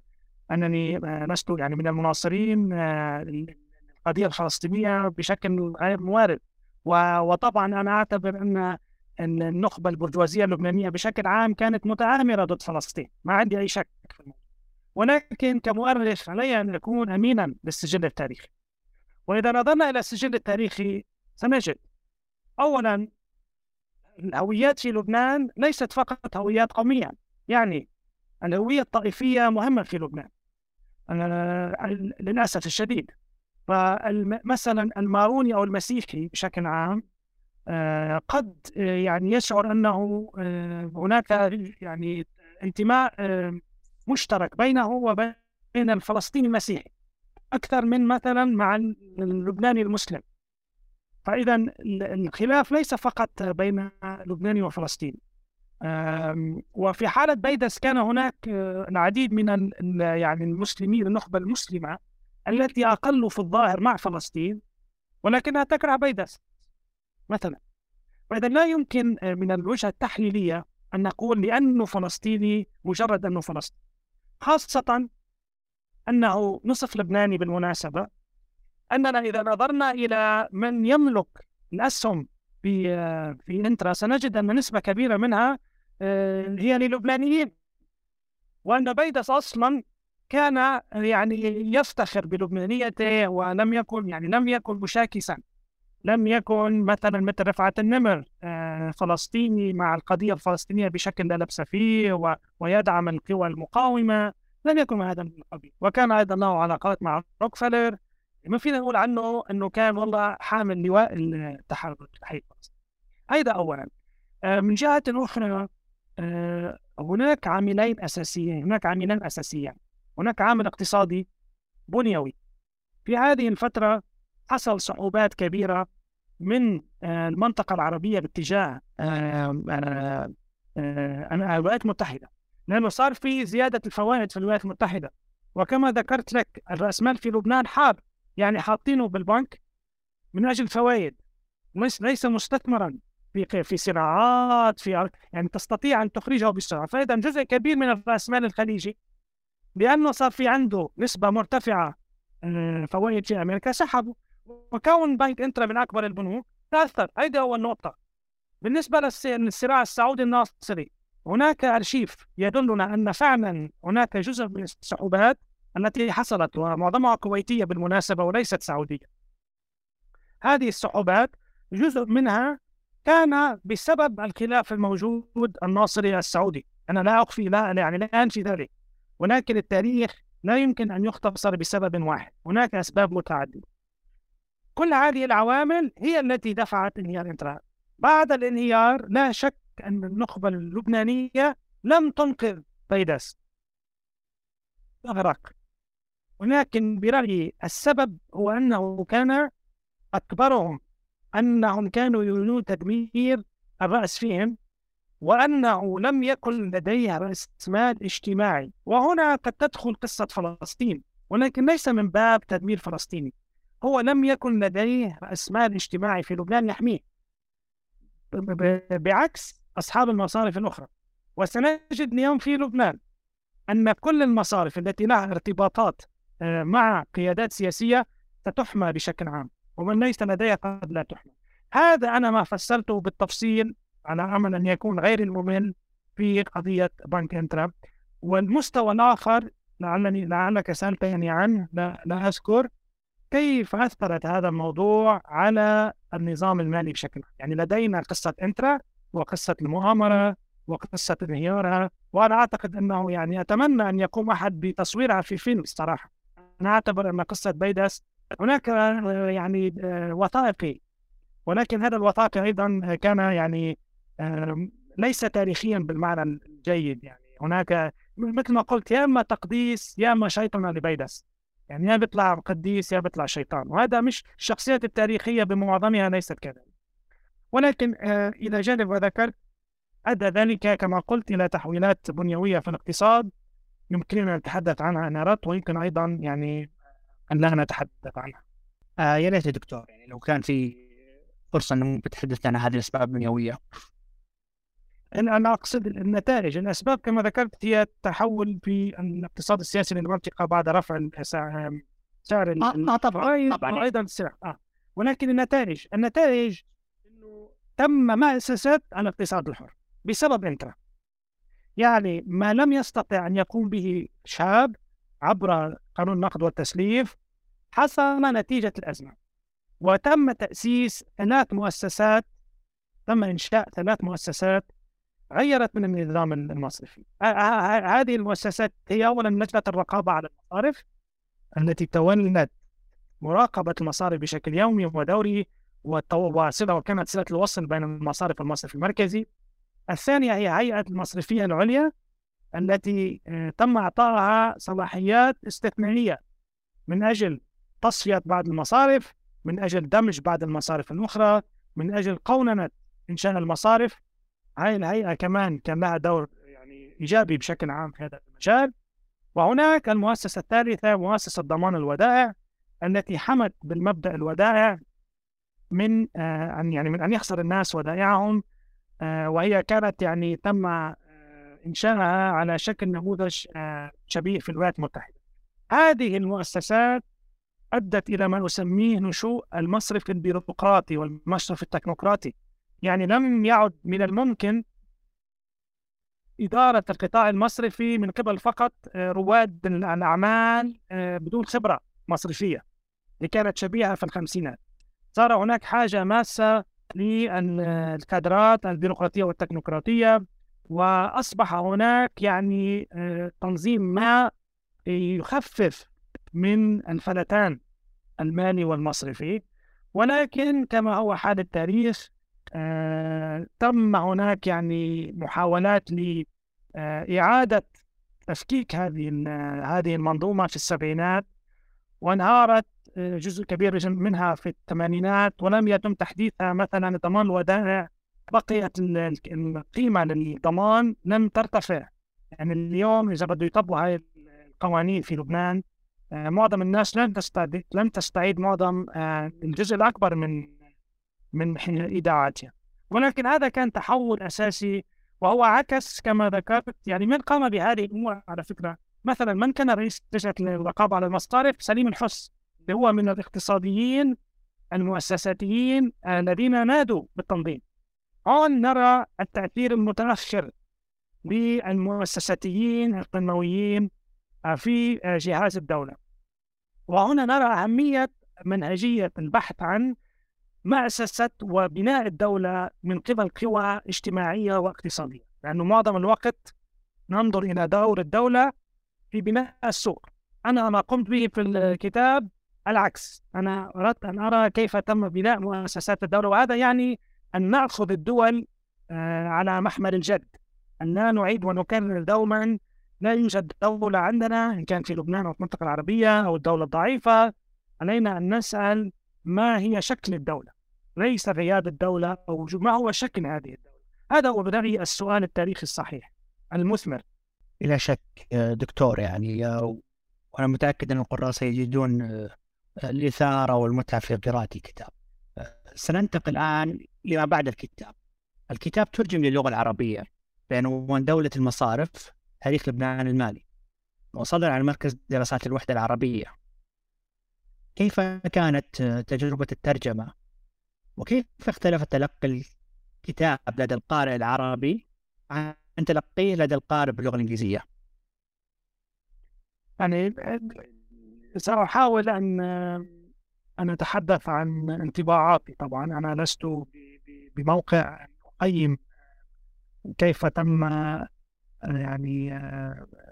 أنني لست يعني من المناصرين القضية الفلسطينية بشكل غير موارد. وطبعا أنا أعتبر أن ان النخبة البرجوازية اللبنانية بشكل عام كانت متآمره ضد فلسطين. ما عندي أي شك في الموضوع. ولكن كمؤرخ علي أن اكون أمينا للسجل التاريخي. وإذا نظرنا إلى السجل التاريخي سنجد اولا الهويات في لبنان ليست فقط هويات قومية يعني الهوية الطائفية مهمة في لبنان للأسف الشديد. فمثلا الماروني أو المسيحي بشكل عام آه، قد آه، يعني يشعر آه، هناك يعني انتماء مشترك بينه وبين الفلسطيني المسيحي أكثر من مثلا مع اللبناني المسلم. فاذا الخلاف ليس فقط بين لبناني وفلسطيني. وفي حالة بيدس كان هناك العديد من يعني المسلمين النخبة المسلمة التي أقل في الظاهر مع فلسطين ولكنها تكره بيدس مثلا. فإذا لا يمكن من الوجهة التحليلية أن نقول لأنه فلسطيني مجرد أنه فلسطيني. خاصة أنه نصف لبناني بالمناسبة أننا إذا نظرنا إلى من يملك الأسهم في في إنترا سنجد أن نسبة كبيرة منها آه، هي للبنانيين. وأن بيدس أصلا كان يعني يفتخر بلبنانيته ولم يكن يعني لم يكن مشاكسا. لم يكن مثلا مثل رفعت النمر آه، فلسطيني مع القضية الفلسطينية بشكل لا لبس فيه ويدعم القوى المقاومة لم يكن هذا القبيل. وكان أيضا له علاقات مع روكفلر ما فينا نقول عنه أنه كان والله حامل لواء التحرر التحرير هذا أولا آه، من جهة أخرى آه، هناك عاملين أساسيين هناك عاملين أساسيين هناك عامل اقتصادي بنيوي. في هذه الفترة حصل صعوبات كبيرة من آه، المنطقة العربية باتجاه الولايات المتحدة لأنه صار في زيادة الفوائد في الولايات المتحدة. وكما ذكرت لك الرأسمال في لبنان حار يعني حاطينه بالبنك من أجل فوائد ليس مستثمرا في في صناعات في يعني تستطيع أن تخرجه بسرعة. فاذا جزء كبير من الراسمال الخليجي لأنه صار في عنده نسبة مرتفعة آه، فوائد في أمريكا سحبوا وكون بنك انترا من أكبر البنوك. تاثر هيدي اول نقطه بالنسبة للصراع السعودي الناصري هناك أرشيف يدلنا أن فعلا هناك جزء من الصعوبات التي حصلت ومعظمها كويتية بالمناسبة وليست سعودية. هذه الصعوبات جزء منها كان بسبب الخلاف الموجود الناصري السعودي. أنا لا أخفي لا يعني لا أنفي ذلك. ولكن التاريخ لا يمكن أن يختصر بسبب واحد. هناك أسباب متعددة. كل هذه العوامل هي التي دفعت انهيار الانترا بعد الانهيار لا شك أن النخبة اللبنانية لم تنقذ بيدس أغرق. ولكن برأيي السبب هو أنه كان أكبرهم أنهم كانوا يريدون تدمير الرأس فيهم وأنه لم يكن لديه رأس مال اجتماعي. وهنا قد تدخل قصة فلسطين ولكن ليس من باب تدمير فلسطيني هو لم يكن لديه رأس مال اجتماعي في لبنان يحميه. بعكس أصحاب المصارف الأخرى. وسنجد اليوم في لبنان أن كل المصارف التي لها ارتباطات آه، مع قيادات سياسية ستحمى بشكل عام ومن ليس لديه قد لا تحمل هذا أنا ما فسرته بالتفصيل على أمل أن يكون غير الممل في قضية بنك انترا والمستوى الآخر لعلني لعلك سألتني عنه لا, لا أذكر. كيف أثرت هذا الموضوع على النظام المالي بشكل يعني لدينا قصة إنترا وقصة المؤامرة وقصة انهيارها وأنا أعتقد أنه يعني أتمنى أن يقوم أحد بتصويرها في فيلم الصراحة. أنا أعتبر أن قصة بيدس هناك آه، يعني آه، وثائقي. ولكن هذا الوثائقي أيضا كان يعني ليس تاريخيا بالمعنى الجيد يعني. هناك مثل ما قلت يا إما تقديس يا إما شيطان لبيدس. يعني يا بيطلع قديس يا بيطلع شيطان وهذا مش الشخصيات التاريخية بمعظمها ليست كذلك. ولكن آه، إلى جانب وذكرت أدى ذلك كما قلت إلى تحويلات بنيوية في الاقتصاد. يمكننا أن نتحدث عنها نارات ويمكن أيضا يعني أن لا نتحدث عنها. آه يا ريت يا دكتور يعني لو كان في فرصة أنه تتحدث عن هذه الأسباب البنيوية. أنا أقصد النتائج. الأسباب كما ذكرت هي التحول في الاقتصاد السياسي للمنطقة بعد رفع سعر سعر آه, آه طبعا طبعا. وأيضا السعر. آه. ولكن النتائج النتائج أنه تم مأسسة الاقتصاد الحر بسبب إنترا. يعني ما لم يستطع أن يقوم به شاب عبر قانون النقد والتسليف حصل نتيجة الأزمة. وتم تأسيس ثلاث مؤسسات تم إنشاء ثلاث مؤسسات غيرت من النظام المصرفي. هذه المؤسسات هي أولا لجنة الرقابة على المصارف التي تولت مراقبة المصارف بشكل يومي ودوري وصلة وكانت صلة الوصل بين المصارف والمصرف المركزي. الثانية هي هيئة المصرفية العليا التي آه، تم إعطائها صلاحيات استثنائية من أجل تصفية بعض المصارف من أجل دمج بعض المصارف الأخرى من أجل قوننة إنشاء المصارف هاي الهيئة كمان كان لها دور يعني إيجابي بشكل عام في هذا المجال. وهناك المؤسسة الثالثة مؤسسة ضمان الودائع التي حمت بالمبدأ الودائع من آه أن يعني من أن يخسر الناس ودائعهم آه وهي كانت يعني تم آه إنشائها على شكل نموذج شبيه في الولايات المتحدة. هذه المؤسسات أدت إلى ما نسميه نشوء المصرف البيروقراطي والمصرف التكنوقراطي. يعني لم يعد من الممكن إدارة القطاع المصرفي من قبل فقط رواد الأعمال بدون خبرة مصرفية اللي كانت شبيهة في الخمسينات. صار هناك حاجة ماسة للكادرات البيروقراطية والتكنوقراطية وأصبح هناك يعني تنظيم ما يخفف من الفلتان المالي والمصرفي. ولكن كما هو حال التاريخ آه تم هناك يعني محاولات لإعادة تفكيك هذه هذه المنظومة في السبعينات وانهارت آه، جزء كبير منها في الثمانينات ولم يتم تحديثها مثلا الضمان الودائع بقيت القيمة للضمان لم ترتفع. يعني اليوم إذا بده يطبقوا هاي القوانين في لبنان آه، معظم الناس لن تستعيد لن تستعيد معظم آه، الجزء الأكبر من من إيداعاتها ولكن هذا كان تحول أساسي وهو عكس كما ذكرت يعني من قام بهذه الأمور على فكرة. مثلا من كان رئيس لجنة الرقابة على المصارف؟ سليم الحس اللي هو من الاقتصاديين المؤسساتيين الذين نادوا بالتنظيم. هون نرى التأثير المتأخر للمؤسساتيين القمويين في جهاز الدولة. وهنا نرى أهمية منهجية البحث عن مأسسة وبناء الدولة من قبل قوى اجتماعية واقتصادية لأنه معظم الوقت ننظر إلى دور الدولة في بناء السوق. أنا ما قمت به في الكتاب العكس أنا أردت أن أرى كيف تم بناء مؤسسات الدولة وهذا يعني أن نأخذ الدول آه، على محمل الجد أن لا نعيد ونكرر دوما لا يوجد دولة عندنا إن كان في لبنان أو في المنطقة العربية أو الدولة الضعيفة علينا أن نسأل ما هي شكل الدولة. ليس غياب الدولة أو ما هو شكل هذه الدولة؟ هذا هو برأيي السؤال التاريخي الصحيح المثمر. بلا شك دكتور يعني وأنا متأكد أن القراء سيجدون الإثارة والمتعة في قراءة الكتاب. سننتقل الآن لما بعد الكتاب. الكتاب ترجم للغة العربية بعنوان دولة المصارف تاريخ لبنان المالي. وصدر عن مركز دراسات الوحدة العربية. كيف كانت تجربة الترجمة؟ وكيف اختلف تلقي الكتاب لدى القارئ العربي عن تلقيه لدى القارئ باللغة الإنجليزية؟ يعني سأحاول أن أن أتحدث عن انطباعاتي. طبعا أنا لست بموقع أقيم كيف تم يعني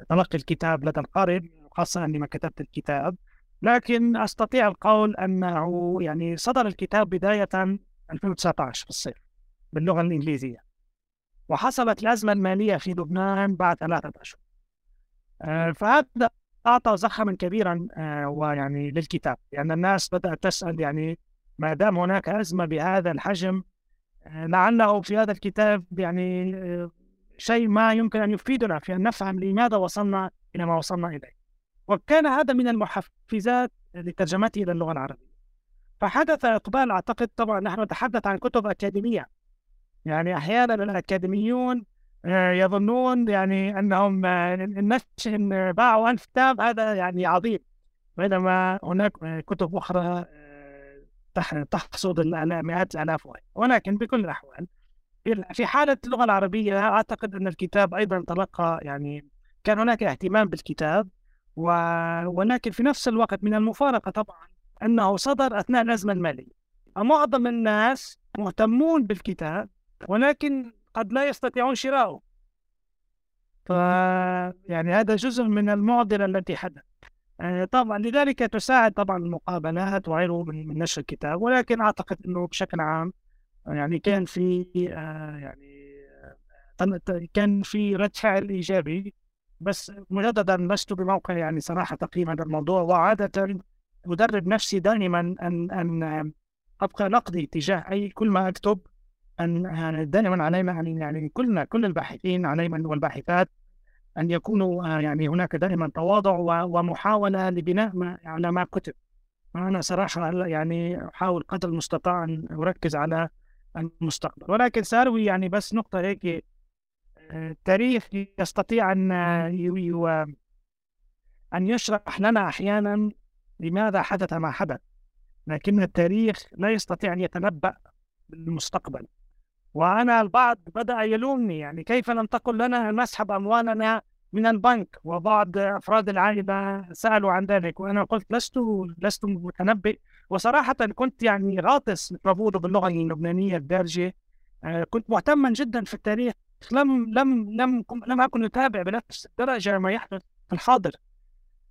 تلقي الكتاب لدى القارئ خاصة أني ما كتبت الكتاب. لكن أستطيع القول أنه يعني صدر الكتاب بداية 2019 في الصيف باللغة الإنجليزية. وحصلت الأزمة المالية في لبنان بعد ثلاثة أشهر. آه، فهذا أعطى زخما كبيرا آه، ويعني للكتاب لأن يعني الناس بدأت تسأل يعني ما دام هناك أزمة بهذا الحجم آه، لعله في هذا الكتاب يعني شيء ما يمكن أن يفيدنا في أن نفهم لماذا وصلنا إلى ما وصلنا إليه. وكان هذا من المحفزات لترجمته إلى اللغة العربية. فحدث إقبال أعتقد طبعا نحن نتحدث عن كتب أكاديمية. يعني أحيانا الأكاديميون آه، يظنون يعني أنهم آه، إن باعوا ألف كتاب. هذا يعني عظيم. بينما هناك كتب أخرى آه، تحصد مئات الآلاف ولكن بكل الأحوال في حالة اللغة العربية أعتقد أن الكتاب أيضا تلقى يعني كان هناك اهتمام بالكتاب. و... ولكن في نفس الوقت من المفارقة طبعا أنه صدر أثناء الأزمة المالية. معظم الناس مهتمون بالكتاب ولكن قد لا يستطيعون شراءه ف يعني هذا جزء من المعضلة التي حدث آه، طبعا لذلك تساعد طبعا المقابلات وغيره من نشر الكتاب ولكن أعتقد أنه بشكل عام يعني كان في آه، يعني آه، كان في رد فعل إيجابي. بس مجددا لست بموقع يعني صراحة تقييم هذا الموضوع وعاده أدرب نفسي دائما أن أن أبقى نقدي تجاه أي كل ما أكتب أن يعني دائما علينا أن يعني كلنا كل الباحثين علينا والباحثات أن يكونوا آه، يعني هناك دائما تواضع ومحاولة لبناء ما على ما كتب. أنا صراحة يعني أحاول قدر المستطاع أن أركز على المستقبل. ولكن سأروي يعني بس نقطة هيك التاريخ يستطيع أن أن يشرح لنا أحيانا لماذا حدث ما حدث لكن التاريخ لا يستطيع أن يتنبأ بالمستقبل. وأنا البعض بدأ يلومني يعني كيف لم تقل لنا نسحب أموالنا من البنك؟ وبعض أفراد العائلة سألوا عن ذلك وأنا قلت لست لست متنبئ. وصراحة كنت يعني غاطس مثل باللغة اللبنانية الدارجة. آه، كنت مهتما جدا في التاريخ لم لم لم لم أكن أتابع بنفس الدرجة ما يحدث في الحاضر.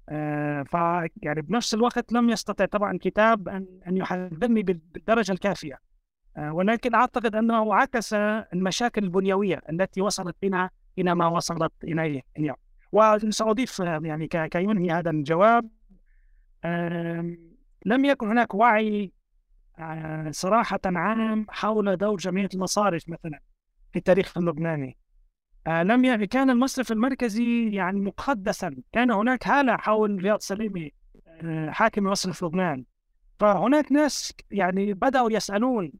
آه، ف يعني بنفس الوقت لم يستطع طبعا الكتاب أن أن يحذرني بالدرجة الكافية. آه، ولكن أعتقد أنه عكس المشاكل البنيوية التي وصلت بنا إلى ما وصلت إليه اليوم. وسأضيف يعني كينهي هذا الجواب. لم يكن هناك وعي آه، صراحة عام حول دور جمعية المصارف مثلا. في التاريخ اللبناني. آه، لم يعني كان المصرف المركزي يعني مقدسا. كان هناك هالة حول رياض سليمي آه، حاكم مصرف لبنان. فهناك ناس يعني بدأوا يسألون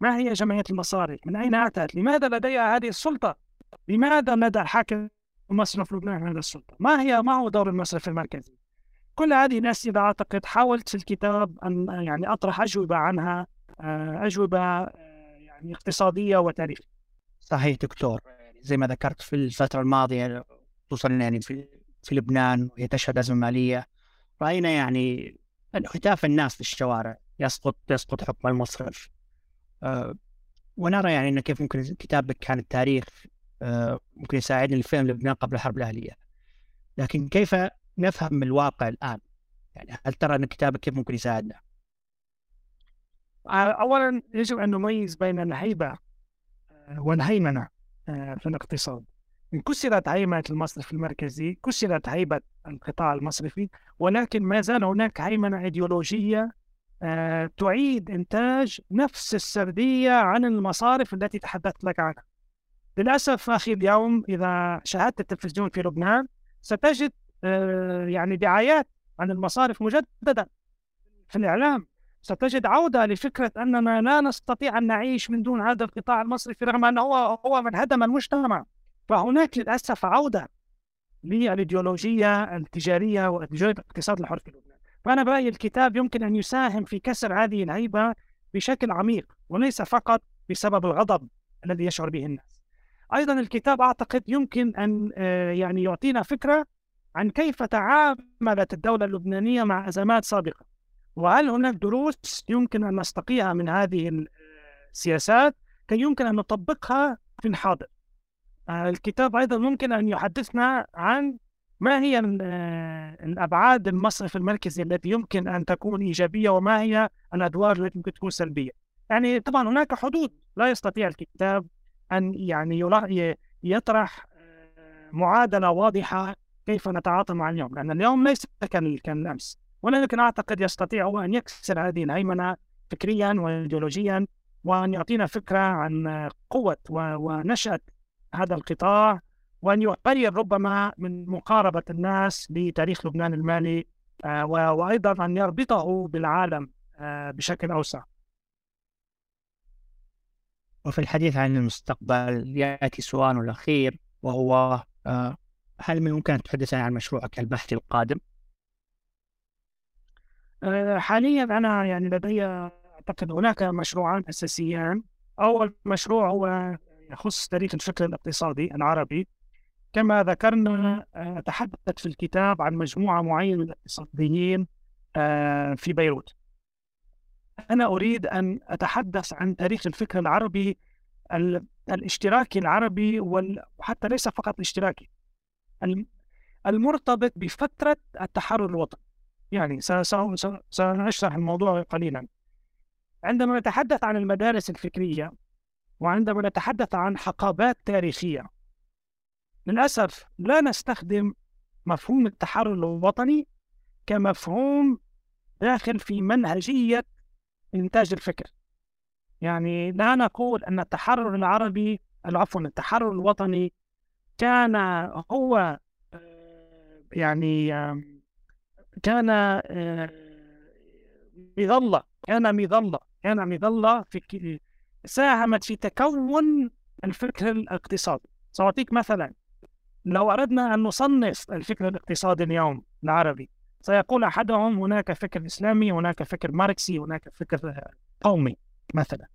ما هي جمعية المصارف من أين أتت؟ لماذا لديها هذه السلطة؟ لماذا لدى الحاكم مصرف لبنان هذه السلطة؟ ما هي ما هو دور المصرف المركزي؟ كل هذه الأسئلة أعتقد حاولت في الكتاب أن يعني أطرح أجوبة عنها آه، أجوبة يعني اقتصادية وتاريخية. صحيح دكتور. زي ما ذكرت في الفترة الماضية خصوصا يعني في في لبنان وهي تشهد أزمة مالية رأينا يعني هتاف الناس في الشوارع يسقط يسقط حكم المصرف. أه ونرى يعني أنه كيف ممكن كتابك عن التاريخ أه ممكن يساعدنا لفهم لبنان قبل الحرب الأهلية. لكن كيف نفهم الواقع الآن؟ يعني هل ترى أن كتابك كيف ممكن يساعدنا؟ آه، أولا يجب أن نميز بين الهيبة آه، والهيمنة آه، في الاقتصاد. كسرت هيمنة المصرف المركزي كسرت هيبة القطاع المصرفي ولكن ما زال هناك هيمنة أيديولوجية آه، تعيد إنتاج نفس السردية عن المصارف التي تحدثت لك عنها. للأسف أخي اليوم إذا شاهدت التلفزيون في لبنان ستجد آه، يعني دعايات عن المصارف مجددا في الإعلام ستجد عودة لفكرة أننا لا نستطيع أن نعيش من دون هذا القطاع المصرفي رغم أنه هو هو من هدم المجتمع. فهناك للأسف عودة للإيديولوجية التجارية وإيديولوجية الاقتصاد الحر في لبنان. فأنا برأيي الكتاب يمكن أن يساهم في كسر هذه الهيبة بشكل عميق وليس فقط بسبب الغضب الذي يشعر به الناس. أيضا الكتاب أعتقد يمكن أن آه، يعني يعطينا فكرة عن كيف تعاملت الدولة اللبنانية مع أزمات سابقة. وهل هناك دروس يمكن أن نستقيها من هذه السياسات كي يمكن أن نطبقها في الحاضر؟ آه، الكتاب أيضا ممكن أن يحدثنا عن ما هي آه، الأبعاد المصرف المركزي التي يمكن أن تكون إيجابية وما هي الأدوار التي ممكن تكون سلبية. يعني طبعا هناك حدود لا يستطيع الكتاب أن يعني يطرح آه، معادلة واضحة كيف نتعاطى مع اليوم لأن اليوم ليس كالأمس. ولكن أعتقد يستطيع هو أن يكسر هذه الهيمنة فكريا وإيديولوجيا وأن يعطينا فكرة عن قوة ونشأة هذا القطاع وأن يغير ربما من مقاربة الناس لتاريخ لبنان المالي آه، وأيضا أن يربطه بالعالم آه، بشكل أوسع وفي الحديث عن المستقبل يأتي سؤال الأخير وهو آه، هل من يمكن أن تحدث عن مشروعك البحثي القادم؟ آه، حاليا أنا يعني لدي أعتقد هناك مشروعان أساسيان. أول مشروع هو يخص تاريخ الفكر الاقتصادي العربي. كما ذكرنا آه، تحدثت في الكتاب عن مجموعة معينة من الاقتصاديين آه، في بيروت. أنا أريد أن أتحدث عن تاريخ الفكر العربي الاشتراكي العربي وحتى ليس فقط الاشتراكي المرتبط بفترة التحرر الوطني. يعني سأشرح الموضوع قليلا. عندما نتحدث عن المدارس الفكرية وعندما نتحدث عن حقبات تاريخية للأسف لا نستخدم مفهوم التحرر الوطني كمفهوم داخل في منهجية إنتاج الفكر. يعني لا نقول أن التحرر العربي عفوا التحرر الوطني كان هو آه، يعني كان آه، مظلة كان مظلة كان مظلة في ساهمت في تكون الفكر الاقتصادي. سأعطيك مثلا لو أردنا أن نصنف الفكر الاقتصادي اليوم العربي سيقول أحدهم هناك فكر إسلامي هناك فكر ماركسي هناك فكر قومي مثلا.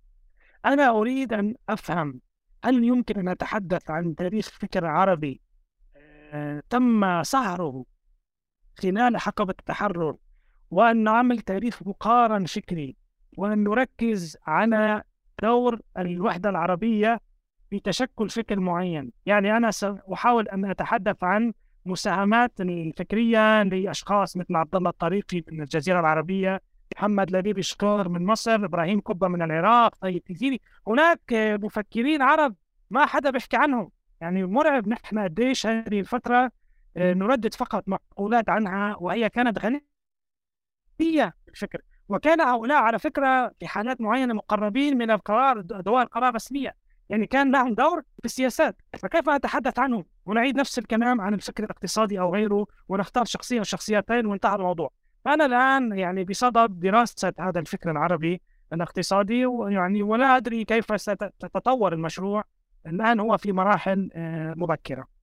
أنا أريد أن أفهم هل يمكن أن أتحدث عن تاريخ فكر عربي آه، تم سهره خلال حقبة التحرر وأن نعمل تاريخ مقارن فكري وأن نركز على دور الوحدة العربية في تشكل فكر معين. يعني أنا سأحاول أن أتحدث عن مساهمات الفكرية لأشخاص مثل عبد الله الطريقي من الجزيرة العربية محمد لبيب شكور من مصر إبراهيم قبة من العراق طيب تجيني هناك مفكرين عرب ما حدا بيحكي عنهم. يعني مرعب نحن قديش هذه الفترة نردد فقط مقولات عنها وهي كانت غنية بالفكر وكان هؤلاء على فكرة في حالات معينة مقربين من القرار دوائر القرار الرسمية يعني كان لهم دور في السياسات. فكيف أتحدث عنهم؟ ونعيد نفس الكلام عن الفكر الاقتصادي أو غيره ونختار شخصية أو شخصيتين وانتهى الموضوع. فأنا الآن يعني بصدد دراسة هذا الفكر العربي الاقتصادي ويعني ولا أدري كيف ستتطور المشروع. الآن هو في مراحل آه، مبكرة.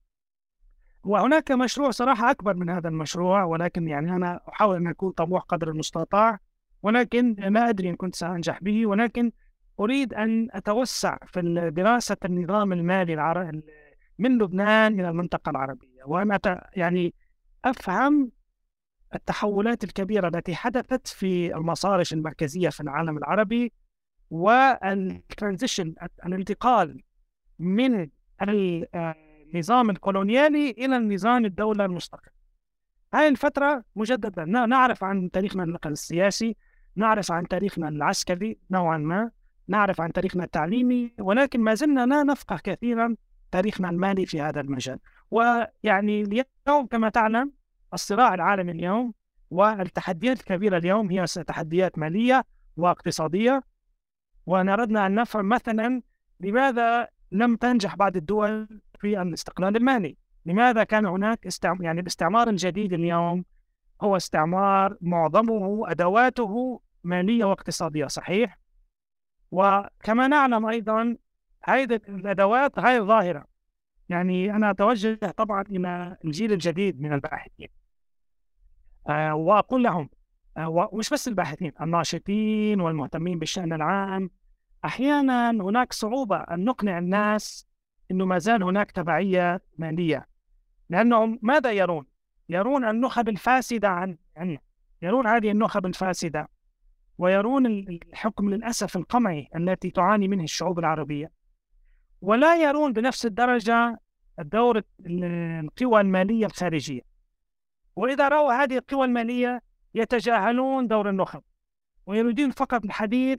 وهناك مشروع صراحة أكبر من هذا المشروع ولكن يعني أنا أحاول أن أكون طموح قدر المستطاع ولكن ما أدري إن كنت سأنجح به ولكن أريد أن أتوسع في دراسة النظام المالي العربي من لبنان إلى المنطقة العربية وأن يعني أفهم التحولات الكبيرة التي حدثت في المصارف المركزية في العالم العربي والترانزيشن الانتقال من النظام الكولونيالي إلى النظام الدولة المستقل هذه الفترة مجددا نعرف عن تاريخنا النقل السياسي نعرف عن تاريخنا العسكري نوعا ما نعرف عن تاريخنا التعليمي ولكن ما زلنا لا نفقه كثيرا تاريخنا المالي في هذا المجال. ويعني اليوم كما تعلم الصراع العالمي اليوم والتحديات الكبيرة اليوم هي تحديات مالية واقتصادية. وأن أردنا أن نفهم مثلا لماذا لم تنجح بعض الدول في الاستقلال المالي. لماذا كان هناك استعمار يعني الاستعمار الجديد اليوم هو استعمار معظمه أدواته مالية واقتصادية صحيح؟ وكما نعلم أيضا هذه الأدوات غير ظاهرة. يعني أنا أتوجه طبعا إلى الجيل الجديد من الباحثين. آه وأقول لهم آه ومش بس الباحثين الناشطين والمهتمين بالشأن العام أحيانا هناك صعوبة أن نقنع الناس أنه ما زال هناك تبعية مالية. لأنهم ماذا يرون؟ يرون النخب الفاسدة عن عنا. يرون هذه النخب الفاسدة. ويرون الحكم للأسف القمعي التي تعاني منه الشعوب العربية. ولا يرون بنفس الدرجة الدور القوى المالية الخارجية. وإذا رأوا هذه القوى المالية يتجاهلون دور النخب. ويريدون فقط الحديث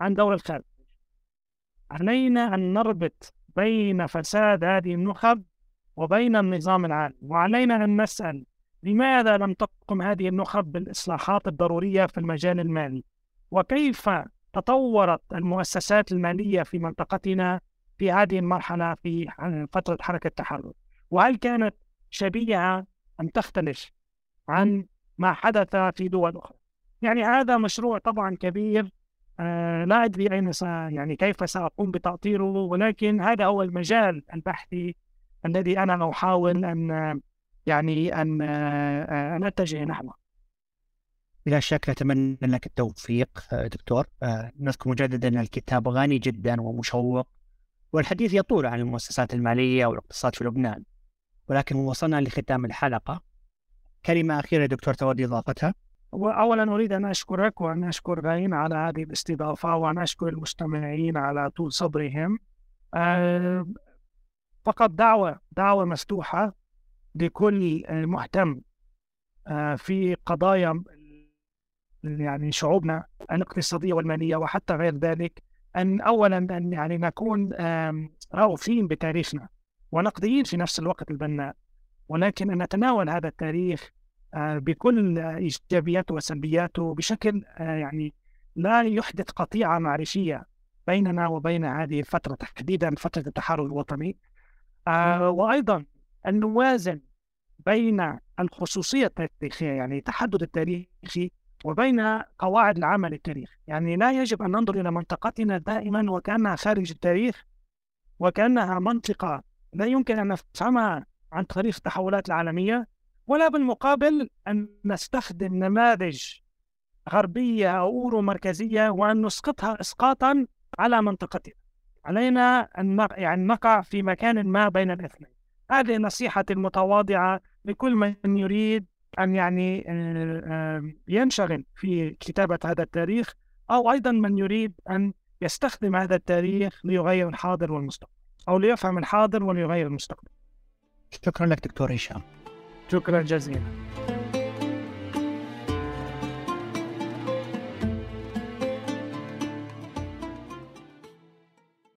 عن دور الخارج. علينا أن نربط بين فساد هذه النخب وبين النظام العام. وعلينا أن نسأل لماذا لم تقم هذه النخب بالإصلاحات الضرورية في المجال المالي؟ وكيف تطورت المؤسسات المالية في منطقتنا في هذه المرحلة في فترة حركة التحرر؟ وهل كانت شبيهة أم تختلف عن ما حدث في دول أخرى؟ يعني هذا مشروع طبعا كبير لا أدري أين يعني كيف سأقوم بتأطيره ولكن هذا هو المجال البحثي الذي أنا أحاول أن يعني أن آه أن أتجه نحوه. بلا شك نتمنى لك التوفيق آه، دكتور. آه، نذكر مجددا أن الكتاب غني جدا ومشوق والحديث يطول عن المؤسسات المالية والاقتصاد في لبنان. ولكن وصلنا لختام الحلقة. كلمة أخيرة دكتور تودي إضافتها. وأولا أريد أن أشكرك وأن أشكر غاين على هذه الاستضافة وأن أشكر المستمعين على طول صبرهم. أه فقط دعوة دعوة مفتوحة لكل مهتم أه في قضايا يعني شعوبنا الاقتصادية والمالية وحتى غير ذلك أن أولا أن يعني نكون رأوفين بتاريخنا ونقديين في نفس الوقت البناء ولكن أن نتناول هذا التاريخ آه، بكل إيجابياته وسلبياته بشكل آه، يعني لا يحدث قطيعة معرفية بيننا وبين هذه الفترة تحديدا فترة التحرر الوطني. آه، وأيضا أن نوازن بين الخصوصية التاريخية يعني التحدد التاريخي وبين قواعد العمل التاريخ يعني لا يجب أن ننظر إلى منطقتنا دائما وكأنها خارج التاريخ وكأنها منطقة لا يمكن أن نفهمها عن طريق التحولات العالمية. ولا بالمقابل أن نستخدم نماذج غربية أو أورو مركزية وأن نسقطها إسقاطا على منطقتنا. علينا أن يعني نقع في مكان ما بين الاثنين. هذه نصيحتي المتواضعة لكل من يريد أن يعني آه، آه، ينشغل في كتابة هذا التاريخ أو أيضا من يريد أن يستخدم هذا التاريخ ليغير الحاضر والمستقبل أو ليفهم الحاضر وليغير المستقبل. شكرا لك دكتور هشام. شكرا جزيلا